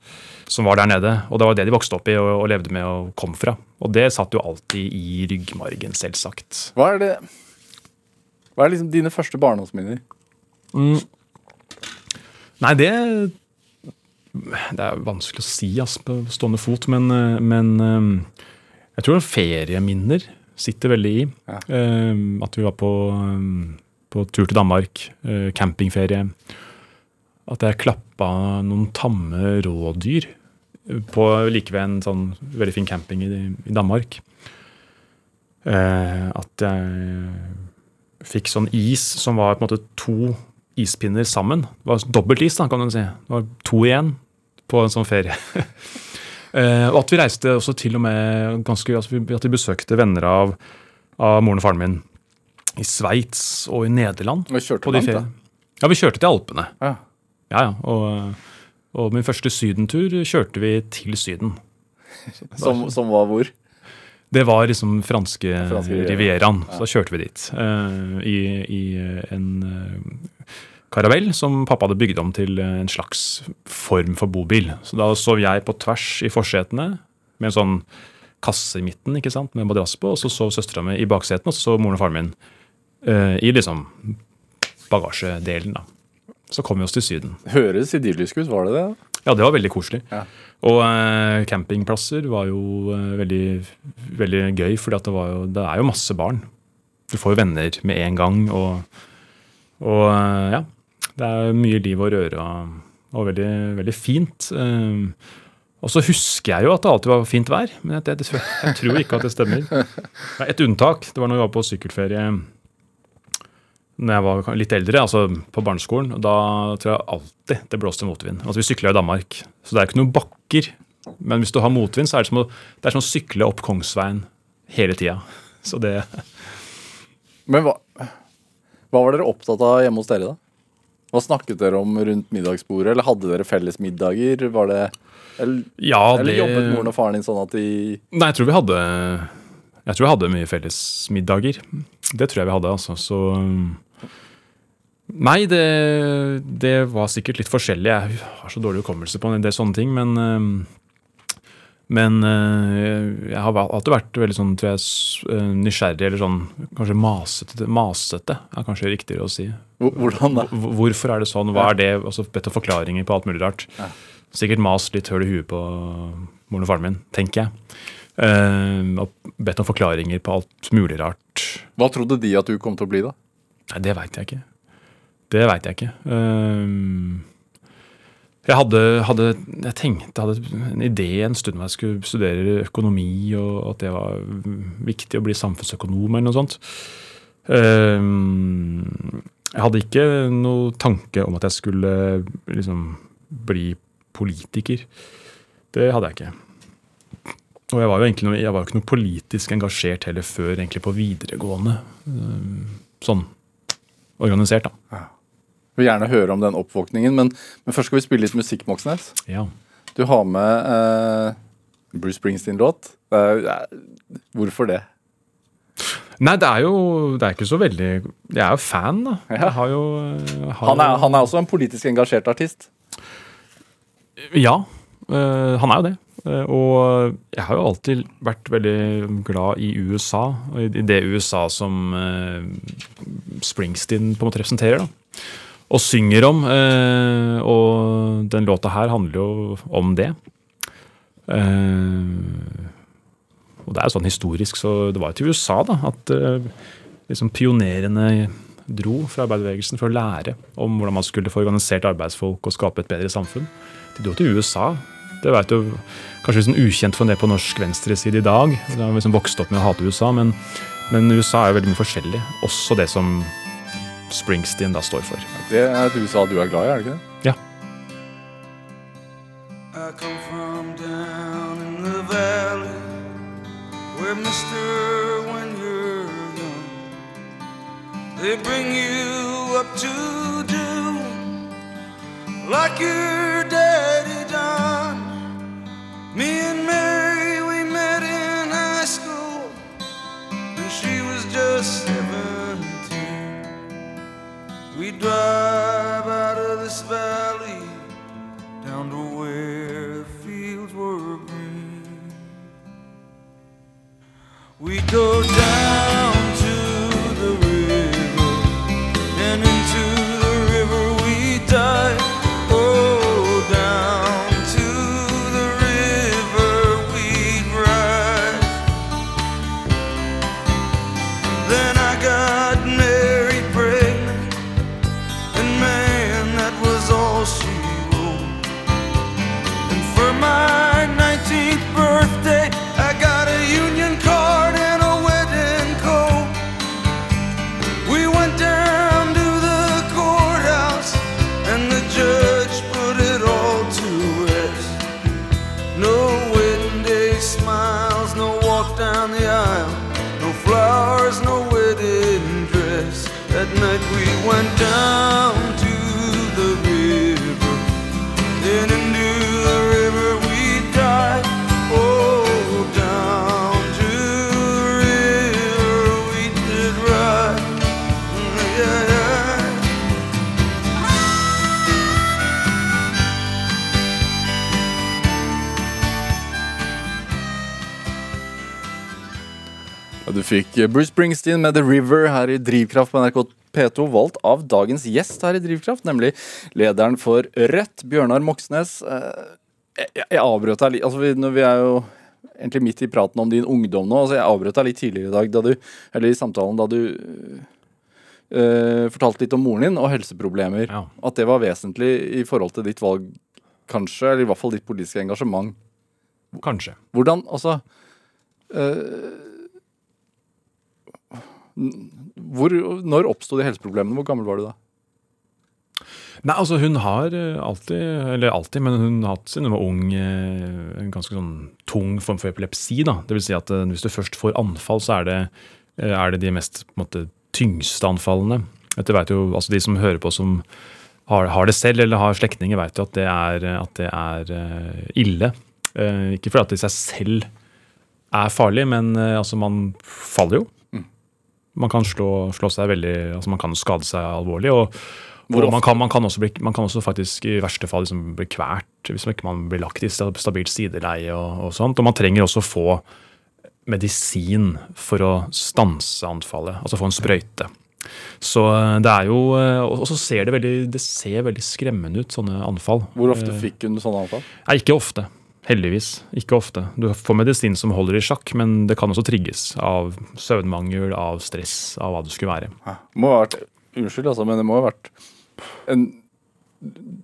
som var der nede. Og det var det de vokste opp i og, og levde med og kom fra. Og det satt jo alltid i ryggmargen, selvsagt. Hva er det Hva er liksom dine første barndomsminner? Nei, det Det er vanskelig å si ass, på stående fot, men, eh, men eh, jeg tror ferieminner sitter veldig i. Ja. Eh, At vi var på, på tur til Danmark, campingferie. At jeg klappa noen tamme rådyr på like ved en sånn veldig fin camping i, i Danmark. At jeg fikk sånn is som var på en måte to ispinner sammen. Det var dobbelt is, da, kan du si. Det var to igjen på en sånn ferie. [laughs] Eh, og at vi reiste også til og med ganske, altså at vi besøkte venner av, av moren og faren min i Sveits og i Nederland. Vi kjørte langt, da. Ja, vi kjørte til Alpene. Ja. Ja, ja. Og, og min første sydentur kjørte vi til Syden. Som, som var hvor? Det var liksom franske, Franske Rivieraen. Ja. Så da kjørte vi dit. Uh, I, i en uh, karavell som pappa hadde bygd om til eh, en slags form for bobil. Så da sov jeg på tvers i forsetene med en sånn kasse i midten ikke sant, med madrass på, og så sov søstera mi i baksetene, og så sov moren og faren min uh, i liksom bagasjedelen. da. Så kom vi oss til Syden. Høres idyllisk ut, var det det? Ja, det var veldig koselig. Ja. Og eh, campingplasser var jo eh, veldig, veldig gøy, for det, jo- det er jo masse barn. Du får jo venner med en gang, og, og eh, ja. Det er mye liv og røre og, og veldig, veldig fint. Eh, og så husker jeg jo at det alltid var fint vær, men jeg, jeg, jeg tror ikke at det stemmer. [laughs] Det er Et unntak. Det var når vi var på sykkelferie når jeg var litt eldre, altså på barneskolen. Da tror jeg alltid det blåste motvind. Altså Vi sykla i Danmark, så det er ikke noen bakker. Men hvis du har motvind, så er det som å, det som å sykle opp Kongsveien hele tida. Så det Men hva, hva var dere opptatt av hjemme hos dere, da? Hva snakket dere om rundt middagsbordet, eller hadde dere felles middager? Var det, eller, Ja, eller jobbet moren og faren din sånn at de Nei, jeg tror vi hadde Jeg tror jeg hadde mye fellesmiddager. Det tror jeg vi hadde, altså. Så Nei, det, det var sikkert litt forskjellig. Jeg har så dårlig hukommelse på en del sånne ting, men eh, Men eh, jeg har alltid vært veldig sånn, tror jeg, eh, nysgjerrig, eller sånn kanskje masete, masete er kanskje riktigere å si. Hvordan da? Hvorfor er det sånn? Hva er det? Altså bedt om forklaringer på alt mulig rart. Sikkert mast litt høl i huet på moren og faren min, tenker jeg. Og bedt om forklaringer på alt mulig rart. Hva trodde de at du kom til å bli, da? Nei, det veit jeg ikke. Det veit jeg ikke. Eh, jeg hadde, hadde Jeg tenkte, hadde en idé en stund om jeg skulle studere økonomi, og at det var viktig å bli samfunnsøkonom eller noe sånt. Eh, jeg hadde ikke noe tanke om at jeg skulle liksom bli politiker. Det hadde jeg ikke. Og jeg var jo egentlig jeg var ikke noe politisk engasjert heller før egentlig på videregående. Eh, Sånn organisert, da. Jeg vil gjerne høre om den oppvåkningen, men, men først skal vi spille litt musikk, Moxnes. Ja. Du har med eh, Bruce Springsteen-låt. Eh, hvorfor det? Nei, det er jo det er ikke så veldig Jeg er jo fan, da. Jeg har jo, eh, har Han er, han er også en politisk engasjert artist. Ja, han er jo det. Eh, og jeg har jo alltid vært veldig glad i USA, og i det USA som eh, Springsteen på en måte representerer. da. Og synger om. eh, og den låta her handler jo om det. Eh, og det er jo sånn historisk, så det var jo til USA da, at eh, liksom pionerene dro fra arbeiderbevegelsen for å lære om hvordan man skulle få organisert arbeidsfolk og skape et bedre samfunn. De dro til USA. Det vet jo kanskje liksom ukjent for en del på norsk venstreside i dag. De har liksom vokst opp med å hate USA, men, men USA er jo veldig mye forskjellig. Også det som Springsteen da står for. Det er et USA du er glad i, er det ikke det? Ja. I come from down in the valley where mister when you're young they bring you up to do like your fikk Bruce Springsteen med The River her i Drivkraft på NRK P2, valgt av dagens gjest her i Drivkraft, nemlig lederen for Rødt, Bjørnar Moxnes. Eh, Jeg, avbrøt deg litt altså vi, vi er jo egentlig midt i praten om din ungdom nå. altså Jeg avbrøt deg litt tidligere i dag, da du, eller i samtalen, da du øh, fortalte litt om moren din og helseproblemer. Ja. At det var vesentlig i forhold til ditt valg, kanskje, eller i hvert fall ditt politiske engasjement. Kanskje. Hvordan, altså øh, hvor, Når oppsto de helseproblemene? Hvor gammel var du da? Nei, altså hun har eh, alltid, eller alltid, men hun har hatt siden hun var ung eh, en ganske sånn tung form for epilepsi. da. Det vil si at eh, hvis du først får anfall, så er det, er det de mest måte, tyngste anfallene. Dette vet jo, altså De som hører på som har, har det selv eller har slektninger, vet jo at det er, at det er ille. Ikke fordi at det i seg selv er farlig, men altså man faller jo. Man kan slå, slå seg veldig, altså man kan skade seg alvorlig. og og man kan, man, kan bli, man kan også faktisk i verste fall liksom bli kvært hvis man ikke man blir lagt i stabilt sideleie og, og sånt. Og man trenger også få medisin for å stanse anfallet, altså få en sprøyte. Så eh, det er jo eh, Og og så ser det veldig det ser veldig skremmende ut, sånne anfall. Hvor ofte Eh, fikk hun sånne anfall? Nei, ikke ofte. Heldigvis. Ikke ofte. Du får medisin som holder i sjakk, men det kan også trigges av søvnmangel, av stress, av hva det skulle være. Det må ha vært Unnskyld, altså, men det må ha vært en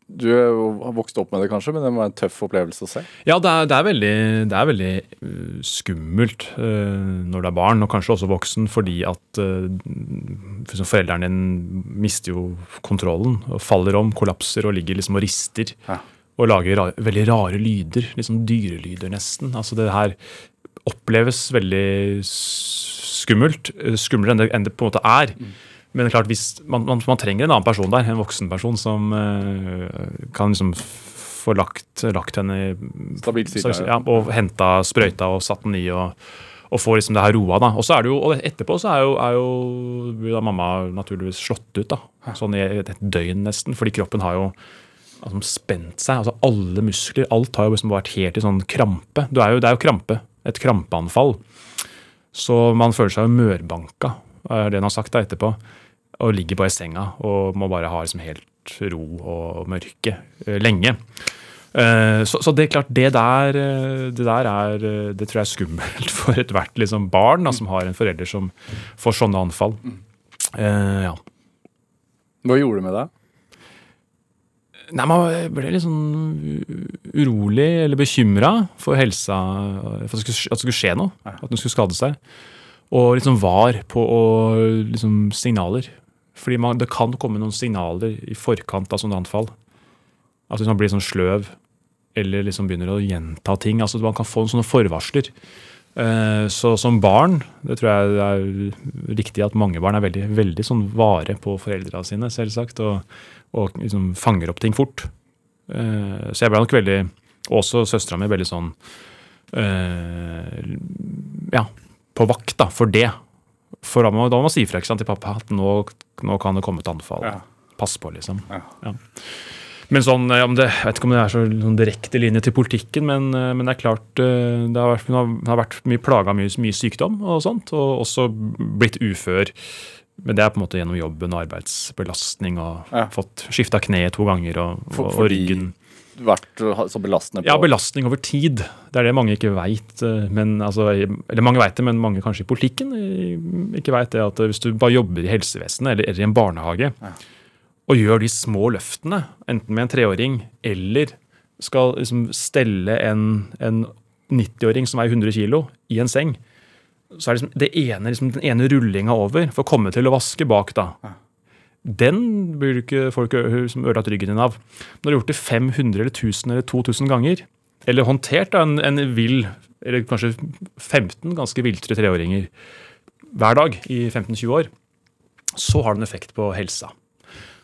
Du har vokst opp med det, kanskje, men det må være en tøff opplevelse å se. Ja, det er, det er veldig, det er veldig uh, skummelt uh, når du er barn, og kanskje også voksen, fordi at uh, for foreldrene din mister jo kontrollen og faller om, kollapser og ligger liksom og rister. Ja. Og lager ra veldig rare lyder, liksom dyrelyder nesten. Altså det her oppleves veldig skummelt, uh, skumlere enn det, enn det på en måte er. Men det er klart, man, man, man trenger en annen person der, en voksen person som uh, kan liksom få lagt, lagt henne i Stabilt side, ja. og henta sprøyta og satt den i og, og får liksom det her roa. da. Og så er det jo, og etterpå så er jo, er jo blir da mamma naturligvis slått ut. da, Sånn i et døgn nesten, fordi kroppen har jo altså, spent seg. altså Alle muskler, alt har jo liksom vært helt i sånn krampe. Du er jo, det er jo krampe. Et krampeanfall. Så man føler seg jo mørbanka, er det han har sagt da etterpå. Og ligger bare i senga og må bare ha liksom helt ro og mørke eh, lenge. Eh, Så, så det er klart, det der, eh, det der er Det tror jeg er skummelt [laughs] for ethvert liksom barn da, som har en forelder som får sånne anfall. Uh, ja. Hva gjorde det med deg? Nei, Man ble litt sånn urolig eller bekymra for helsa, for at det, skulle, skje noe. At hun skulle skade seg. Og liksom var på og, liksom, signaler. Fordi man, det kan komme noen signaler i forkant av sånne anfall. At man blir sånn sløv eller liksom begynner å gjenta ting. altså Man kan få sånne forvarsler. Eh, Så som barn, det tror jeg det er riktig at mange barn er veldig, veldig sånn vare på foreldra sine, selvsagt, og, og liksom fanger opp ting fort. Eh, Så jeg ble nok veldig, og også søstera mi, veldig sånn eh, Ja, på vakt da, for det. For da må, man si fra til pappa at nå, nå kan det komme et anfall. Ja. Pass på, liksom. Ja. Ja. Men sånn, ja, men det, jeg vet ikke om det er så sånn direkte linje til politikken, men, eh, men det er klart eh, det har vært, det har, vært mye plaga mye, mye sykdom og sånt, og også blitt ufør. Men det er på en måte gjennom jobben og arbeidsbelastning og Ja. fått skifta kneet to ganger og, og, og ryggen. Vært uh, så belastende på Ja, belastning over tid. Det er det mange ikke veit. Altså, eller mange vet det, men mange kanskje i politikken eh, ikke veit det. At hvis du bare jobber i helsevesenet eller, eller i en barnehage og gjør de små løftene, enten med en treåring eller skal liksom stelle en, en 90-åring som veier 100 kilo, i en seng, så er liksom det ene, liksom den ene rullinga over for å komme til å vaske bak. da. Den blir ikke folk ø- som ødelagt ryggen din av. Når du har gjort det 500 eller 1000 eller 2000 ganger, eller håndtert en, en vill, eller kanskje 15 ganske viltre treåringer hver dag i 15-20 år, så har det en effekt på helsa.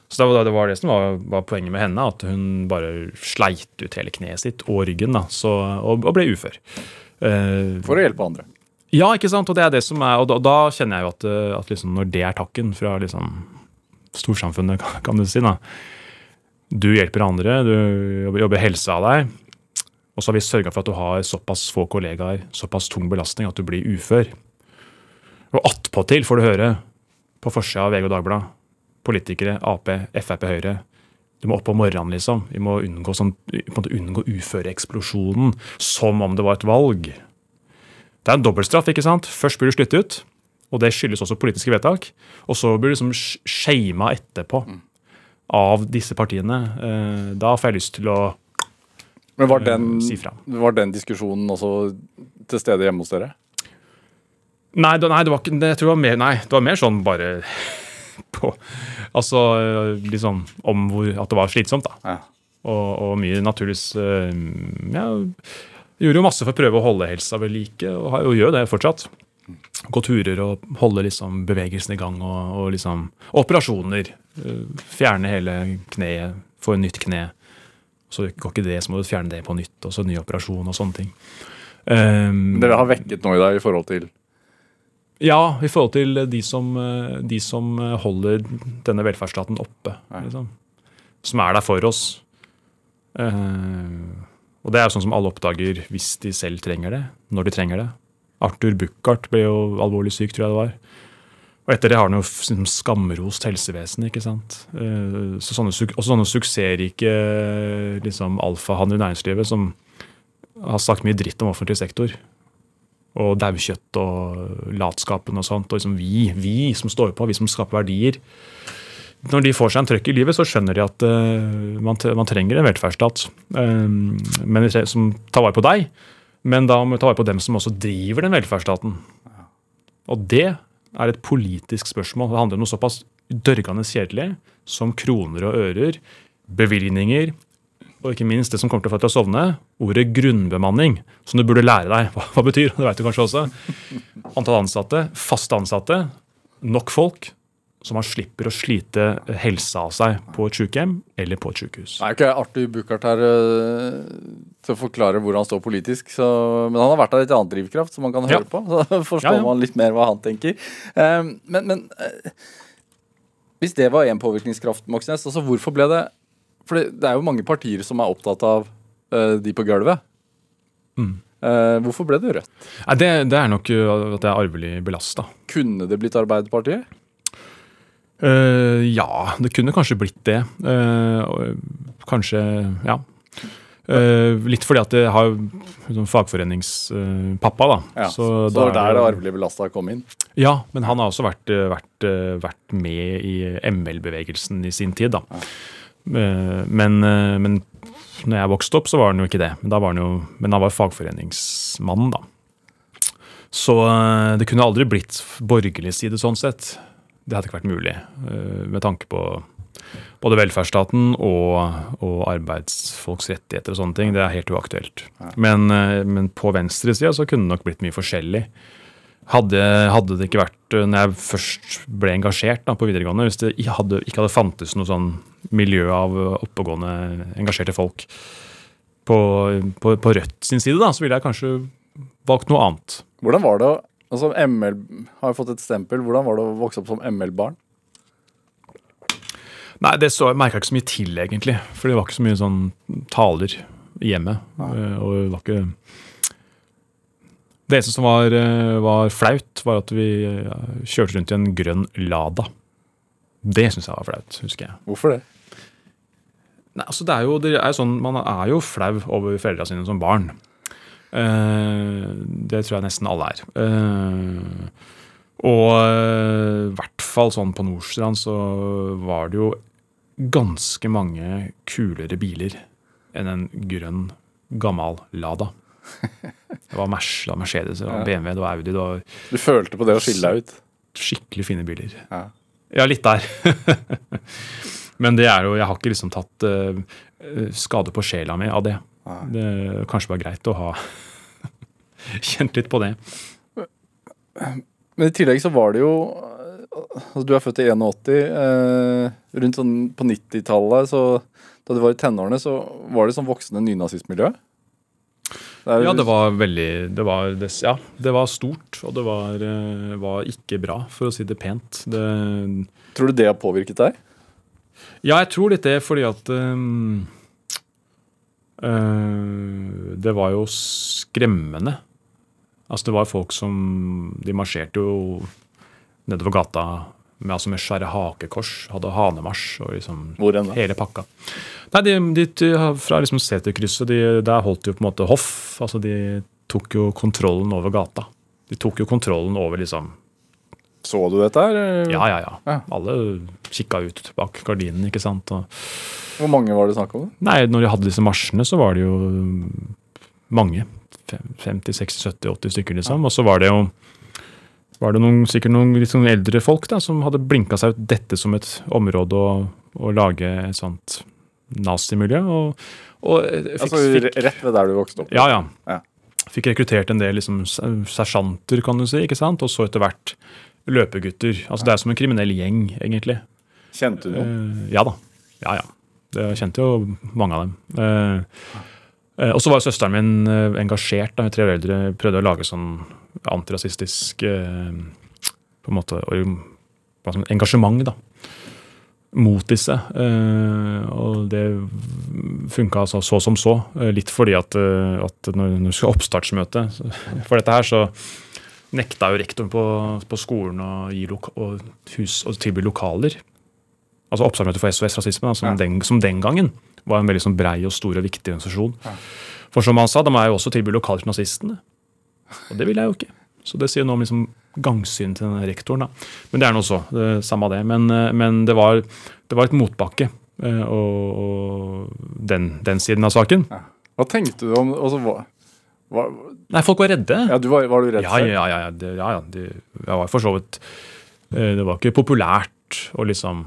Så det var det, var det som var, var poenget med henne, at hun bare sleit ut hele kneet sitt og ryggen da, så, og, og ble ufør. Uh, For å hjelpe andre. ja, ikke sant? Og det er det som er, og da, da kjenner jeg jo at, eh, at liksom når det er takken fra liksom storsamfunnet, [laughs] kan- kan du si da. Du hjelper andre, du jobber, jobber helse av deg, og så har vi sørga for at du har såpass få kollegaer, såpass tung belastning at du blir ufør. Og attpåtil får du høre på forsida av VG og Dagbladet, politikere, Ap, Frp, Høyre, du må opp om morgenen, liksom. Vi må unngå, sånn, på unngå uføreeksplosjonen, som om det var et valg. Det er en dobbeltstraff. ikke sant? Først blir du slitt ut, og det skyldes også politiske vedtak. Og så blir du liksom shama etterpå av disse partiene. Eh, Da får jeg lyst til å Men var den, Eh, si fra. var den diskusjonen også til stede hjemme hos dere? Nei, det, nei, det var ikke det, jeg tror det var mer, nei, det var mer sånn bare [laughs] på Altså liksom sånn om hvor, at det var slitsomt, da. Ja. Og, og mye naturligvis eh, Ja, gjorde jo masse for å prøve å holde helsa ved like, og, og gjør det fortsatt. Gå turer og holde liksom bevegelsen i gang, og, og liksom Operasjoner. eh, Fjerne hele kneet, få en nytt kne. Så går ikke det, så må du fjerne det på nytt, og så ny operasjon og sånne ting. Um, Dere har vekket noe i deg i forhold til ja, i forhold til de som, eh, de som holder denne velferdsstaten oppe. Liksom. Som er der for oss. Uh, og det er jo sånn som alle oppdager hvis de selv trenger det. Når de trenger det. Arthur Buchardt ble jo alvorlig syk, tror jeg det var. Og etter det har han jo liksom skamrost helsevesenet. ikke sant? Uh, så sånne, også sånne suksessrike liksom, alfahanner i næringslivet som har sagt mye dritt om offentlig sektor og daukjøtt og latskapen og sånt. Og liksom vi, vi som står på, vi som skaper verdier. Når de får seg en trøkk i livet, så skjønner de at uh, man, man trenger en velferdsstat um, som tar vare på deg. Men da må vi ta vare på dem som også driver den velferdsstaten. Og det er et politisk spørsmål. Det handler om noe såpass dørgende kjedelig som kroner og ører, bevilgninger, og ikke minst det som kommer til å få deg til å sovne, ordet grunnbemanning, som du burde lære deg hva, hva betyr. Det vet du kanskje også. Antall ansatte, faste ansatte, nok folk Så man slipper å slite helsa av seg på et sykehjem eller på et sykehus. Det er ikke Arthur Buchardt her øh, til å forklare hvor han står politisk, så, men han har vært av litt annen drivkraft som man kan høre Ja. på. [laughs] Så forstår Ja, ja. man litt mer hva han tenker. Eh, men men eh, hvis det var én påvirkningskraft, Moxnes, altså hvorfor ble det For det, det er jo mange partier som er opptatt av uh, de på gulvet. Mm. Uh, hvorfor ble det Rødt? Nei, det, det er nok uh, at jeg er arvelig belasta. Kunne det blitt Arbeiderpartiet? Uh, ja, det kunne kanskje blitt det. Kanskje, ja. Uh, litt fordi at jeg har sånn fagforeningspappa, da. Ja, så, det var er der det det- arvelig belasta kom inn. Ja, men han har også vært, vært, vært med i ML-bevegelsen i sin tid, da. Eh, Men, eh, men når jeg vokste opp, så var han jo ikke det. Men, da var han, jo, men han var fagforeningsmann, da. Så eh, det kunne aldri blitt borgerlig side sånn sett. Det hadde ikke vært mulig, eh, med tanke på både velferdsstaten og, og arbeidsfolks rettigheter og sånne ting. Det er helt uaktuelt. Men, eh, men på venstresida så kunne det nok blitt mye forskjellig. Hadde, hadde det ikke vært eh, Når jeg først ble engasjert da, på videregående Hvis det ikke hadde, ikke hadde fantes noe sånn miljø av oppegående, engasjerte folk på, på, på Rødt sin side, da, så ville jeg kanskje valgt noe annet. Hvordan var det å altså ML har fått et stempel. Hvordan var det å vokse opp som ML-barn? Nei, det så, merka jeg ikke så mye til, egentlig. For det var ikke så mye sånn taler i hjemmet. eh, Og det var ikke Det eneste som var, eh, var flaut, var at vi eh, kjørte rundt i en grønn Lada. Det syns jeg var flaut, husker jeg. Hvorfor det? Nei, altså det er jo, det er sånn, Man er jo flau over foreldra sine som barn. Eh, det tror jeg nesten alle er. Eh, og eh, i hvert fall sånn på Nordstrand så var det jo ganske mange kulere biler enn en grønn, gammel Lada. Det var Merc, det var Mercedes, det var BMW, det var Audi. Det var Du følte på det å skille deg ut? skikkelig fine biler. Ja. Ja, litt der. [laughs] Men det er jo, jeg har ikke liksom tatt eh, skade på sjela mi av det. Det kanskje bare greit å ha [laughs] kjent litt på det. Men i tillegg så var det jo altså Du er født i 81. Eh, rundt sånn på 90-tallet, da du var i tenårene, så var det sånn voksende nynazistmiljø? Ja, det var veldig det var, det, Ja, det var stort, og det var, eh, var ikke bra, for å si det pent. Det, Tror du det har påvirket deg? Ja, jeg tror litt det, fordi at um, uh, Det var jo skremmende. Altså, det var folk som De marsjerte jo nedover gata med, altså med svære hakekors, hadde hanemarsj og liksom Hvor enn da? hele pakka. Nei, de, de, de, Fra liksom Seterkrysset, de, der holdt de jo på en måte hoff. altså De tok jo kontrollen over gata. De tok jo kontrollen over liksom Så du dette her? Ja, ja, ja. Ja. Alle kikka ut bak gardinen, ikke sant. og Hvor mange var det snakk om? Nei, når de hadde disse marsjene, så var det jo mange. 50, 60, 70, 80 stykker, liksom. Og så var det jo var det noen, sikkert noen litt sånn eldre folk da, som hadde blinka seg ut dette som et område å, å lage et sånt nazimiljø. Og, og fikk, Altså rett ved der du vokste opp? ja, ja. Ja. Fikk rekruttert en del liksom, sersjanter, kan du si, ikke sant? og så etter hvert løpegutter. Altså Det er som en kriminell gjeng, egentlig. Kjente du noen? Eh, ja da. Ja, ja. Jeg kjente jo mange av dem. Eh, eh, og så var søsteren min engasjert. da, tre år eldre, prøvde å lage sånn antirasistisk på en måte, engasjement da, mot disse. Og det funka altså så som så. litt fordi at, at når du skal ha oppstartsmøte for dette her, så nekta jo rektoren på, på skolen å gi og hus, og tilby lokaler. Altså Oppstartsmøte for SOS Rasisme, da, som, Ja. den, som den gangen var en veldig sånn brei og stor og viktig organisasjon. For som han sa, da må jeg jo også tilby lokaler til nazistene. Og det vil jeg jo ikke. Så det sier noe om liksom gangsynet til denne rektoren. da. Men det er nå så. Det, er samme det. Men, eh, men det, var, det var et motbakke. eh, Og, og den, den siden av saken. Hva tenkte du om altså, hva, hva, Nei, folk var redde. Ja, du var, var du redd Ja, selv? ja, ja. ja, det, ja, ja det, jeg var for så vidt eh, Det var ikke populært å liksom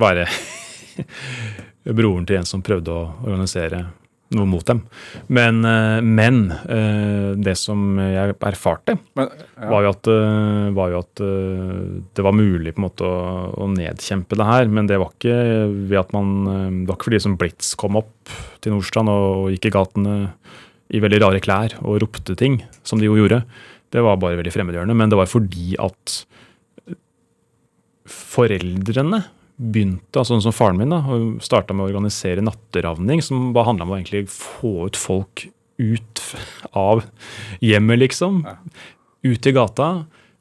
være [laughs] broren til en som prøvde å organisere noe mot dem. Men, eh, men eh, det som jeg erfarte, Men, ja. var jo at, var jo at det var mulig på en måte å, å nedkjempe det her. Men det var ikke ved at man Det var ikke fordi som Blitz kom opp til Nordstrand og gikk i gatene i veldig rare klær og ropte ting, som de jo gjorde. Det var bare veldig fremmedgjørende. Men det var fordi at foreldrene begynte, altså sånn som faren min, da, og starta med å organisere natteravning, som bare handla om å egentlig få ut folk ut av hjemmet, liksom. Ut i gata.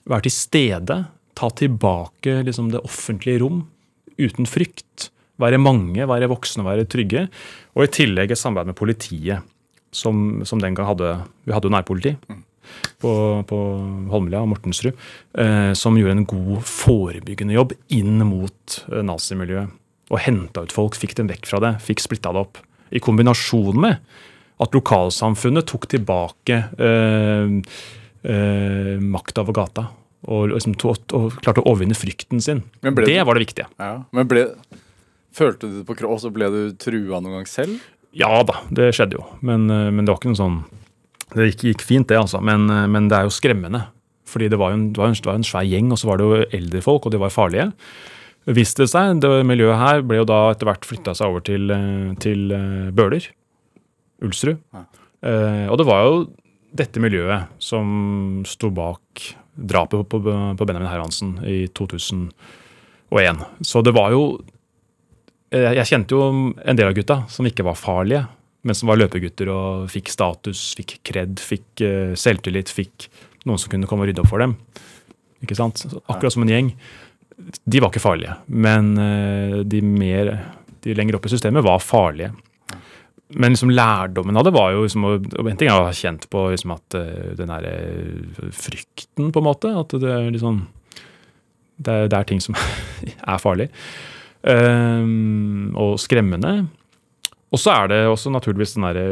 Være til stede. Ta tilbake liksom, det offentlige rom uten frykt. Være mange, være voksne, være trygge. Og i tillegg et samarbeid med politiet, som, som den gang hadde Vi hadde jo nærpoliti på, på Holmlia og Mortensrud, eh, som gjorde en god forebyggende jobb inn mot eh, nazimiljøet. Og henta ut folk, fikk dem vekk fra det, fikk splitta det opp. I kombinasjon med at lokalsamfunnet tok tilbake eh, eh, makta over gata. Og, liksom, to, og klarte å overvinne frykten sin. Det det- var det viktige. Ja. Men ble, følte du det på kropp, og så ble du trua noen gang selv? Ja da, det skjedde jo. Men, eh, men det var ikke noe sånn Det gikk, gikk fint, det, altså. Men, eh, men det er jo skremmende. Fordi det var jo en, det var en, det var en svær gjeng, og så var det jo eldre folk, og de var farlige. Viste det seg, det miljøet her ble jo da etter hvert flytta seg over til, eh, til Bøler. Ulsrud. Eh, og det var jo dette miljøet som sto bak drapet på, på, Benjamin Hermansen i 2001. Så det var jo Jeg kjente jo en del av gutta som ikke var farlige, men som var løpegutter og fikk status, fikk kred, fikk eh, selvtillit, fikk noen som kunne komme og rydde opp for dem. Ikke sant? Akkurat som en gjeng. De var ikke farlige, men eh, de, mer, de lenger opp i systemet var farlige. Men liksom lærdommen av det var jo liksom, og En ting jeg har kjent på liksom at eh, den der eh, frykten, på en måte. At det er liksom Det er, det er ting som [laughs] er farlig. Ehm, og skremmende. Og så er det også naturligvis den derre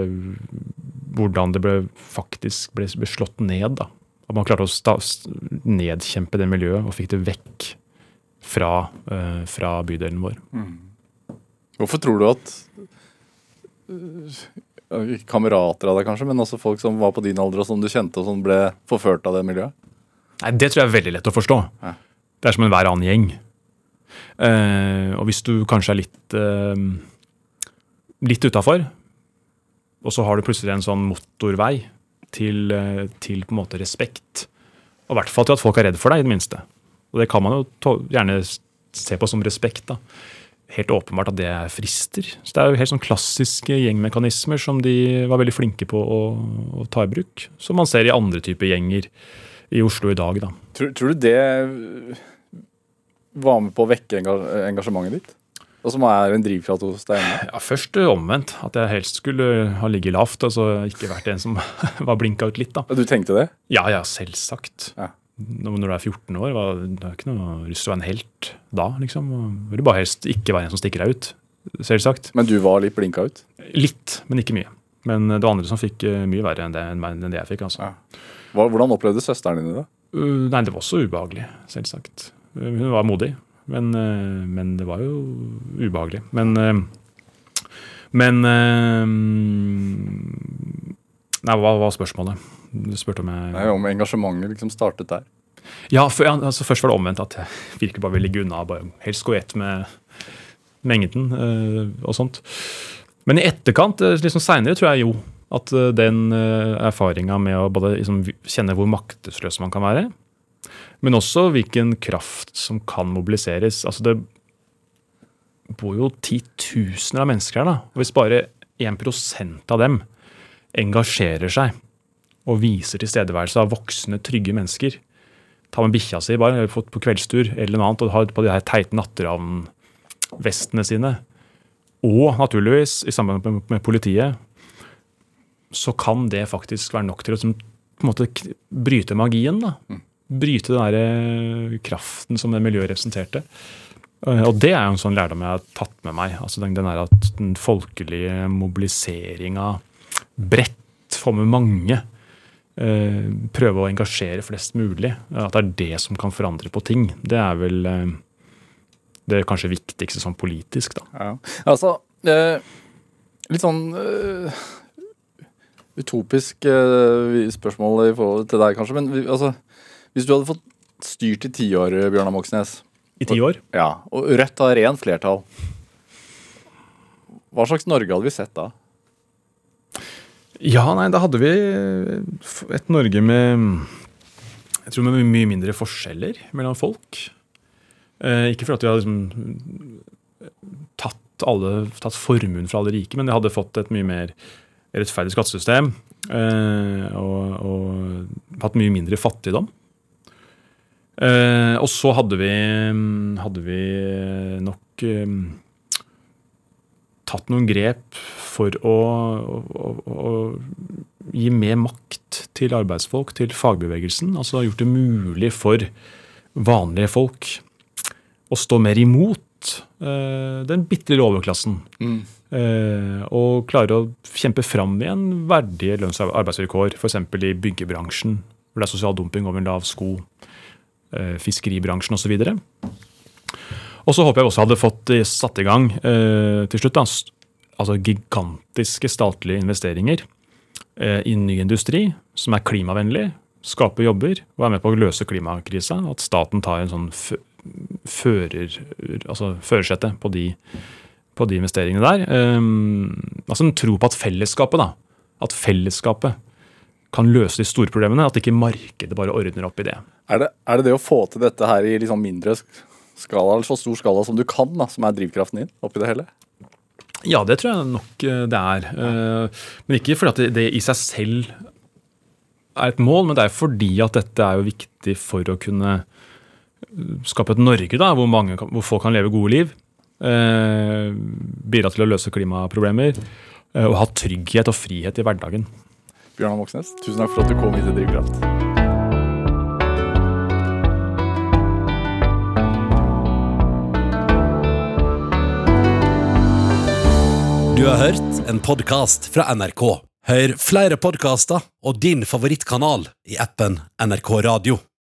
hvordan det ble faktisk ble, ble slått ned. da. At man klarte å sta, nedkjempe det miljøet og fikk det vekk fra, uh, fra bydelen vår. Hvorfor tror du at uh, kamerater av deg kanskje, men også folk som var på din alder og som du kjente og som ble forført av det miljøet? Nei, Det tror jeg er veldig lett å forstå. Ja. Det er som enhver annen gjeng. Eh, og hvis du kanskje er litt uh, litt utafor, og så har du plutselig en sånn motorvei til, eh, til på en måte respekt, og i hvert fall til at folk er redd for deg, i det minste. Og det kan man jo gjerne se på som respekt. da. Helt åpenbart at det er frister. Så Det er jo helt sånn klassiske gjengmekanismer som de var veldig flinke på å, å ta i bruk. Som man ser i andre typer gjenger i Oslo i dag. da. Tror, tror du det var med på å vekke engasjementet ditt? Og som er en drivkraft hos deg? Ja, Først eh, omvendt. At jeg helst skulle ha ligget lavt. Altså ikke vært en som [laughs] var blinka ut litt. da. Du tenkte det? Ja, ja, selvsagt. Ja. Når du er 14 år, var, det er ikke noe lyst til å være en helt da. liksom. Og Vil bare helst ikke være en som stikker deg ut. Selvsagt. Men du var litt blinka ut? Litt, men ikke mye. Men det var andre som fikk eh, mye verre enn det, enn det jeg fikk. altså. Ja. Hvordan opplevde søsteren din det? Uh, nei, det var også ubehagelig, selvsagt. Hun var modig, men, uh, men det var jo ubehagelig. Men uh, Men uh, Nei, hva var spørsmålet? Du spurte om jeg Nei, Om engasjementet liksom startet der? Ja, for, ja altså, først var det omvendt. At jeg virkelig bare ville ligge unna. bare Helst gå i ett med mengden øh, og sånt. Men i etterkant, liksom seinere, tror jeg jo at den uh, erfaringa med å både liksom, kjenne hvor maktesløs man kan være, men også hvilken kraft som kan mobiliseres. Altså det bor jo titusener av mennesker her, da. Hvis bare 1 av dem engasjerer seg og viser tilstedeværelse av voksne, trygge mennesker, ta med bikkja si bare, eller på kveldstur eller noe annet, og ha på de her teite natteravnvestene sine, og naturligvis i samarbeid med, politiet, så kan det faktisk være nok til å på en måte bryte magien. da. Bryte den der eh, kraften som det miljøet representerte. Eh, Og det er jo en sånn lærdom jeg har tatt med meg. altså Den, den, der at den folkelige mobiliseringa bredt, få med mange, eh, prøve å engasjere flest mulig. At det er det som kan forandre på ting. Det er vel det kanskje viktigste sånn politisk, da. Ja. Altså, Litt sånn utopisk spørsmål i forhold til deg, kanskje. Men altså, hvis du hadde fått styrt i ti år, Bjørnar Moxnes, I ti år. ja, og Rødt har ren flertall, hva slags Norge hadde vi sett da? Ja, nei, da hadde vi et Norge med Jeg tror med mye mindre forskjeller mellom folk. Eh, ikke fordi at vi hadde liksom tatt, alle, tatt formuen fra alle rike, men vi hadde fått et mye mer rettferdig skattesystem. Eh, og, og hatt mye mindre fattigdom. Eh, og så hadde vi, hadde vi nok eh, tatt noen grep for å, å, å, å gi mer makt til arbeidsfolk, til fagbevegelsen. Altså gjort det mulig for vanlige folk å stå mer imot eh, den lille overklassen. Eh, og klare å kjempe fram igjen verdige lønns- og arbeidsvilkår, f.eks. i byggebransjen, hvor det er sosial dumping over en lav sko, fiskeribransjen osv. Og så håper jeg også hadde fått eh, satt i gang eh, til slutt da, altså gigantiske statlige investeringer eh, i ny industri som er klimavennlig, skaper jobber og er med på å løse klimakrisa. At staten tar en sånn fører, altså på de, på de investeringene der. Um, altså en tro på at fellesskapet da, at fellesskapet kan løse de store problemene, at ikke markedet bare ordner opp i det. Er det, er det det å få til dette her i liksom mindre skala, eller så stor skala som du kan, da, som er drivkraften din oppi det hele? Ja, det tror jeg nok eh, det er. Eh, Men ikke fordi at det, i seg selv er et mål, men det er fordi at dette er jo viktig for å kunne eh, skape et Norge da, hvor, mange, hvor folk kan leve gode liv. Bidra til å løse klimaproblemer. Og ha trygghet og frihet i hverdagen. Bjørnar Moxnes, tusen takk for at du kom hit til Drivkraft. Du har hørt en podkast fra NRK. Hør flere podkaster og din favorittkanal i appen NRK Radio.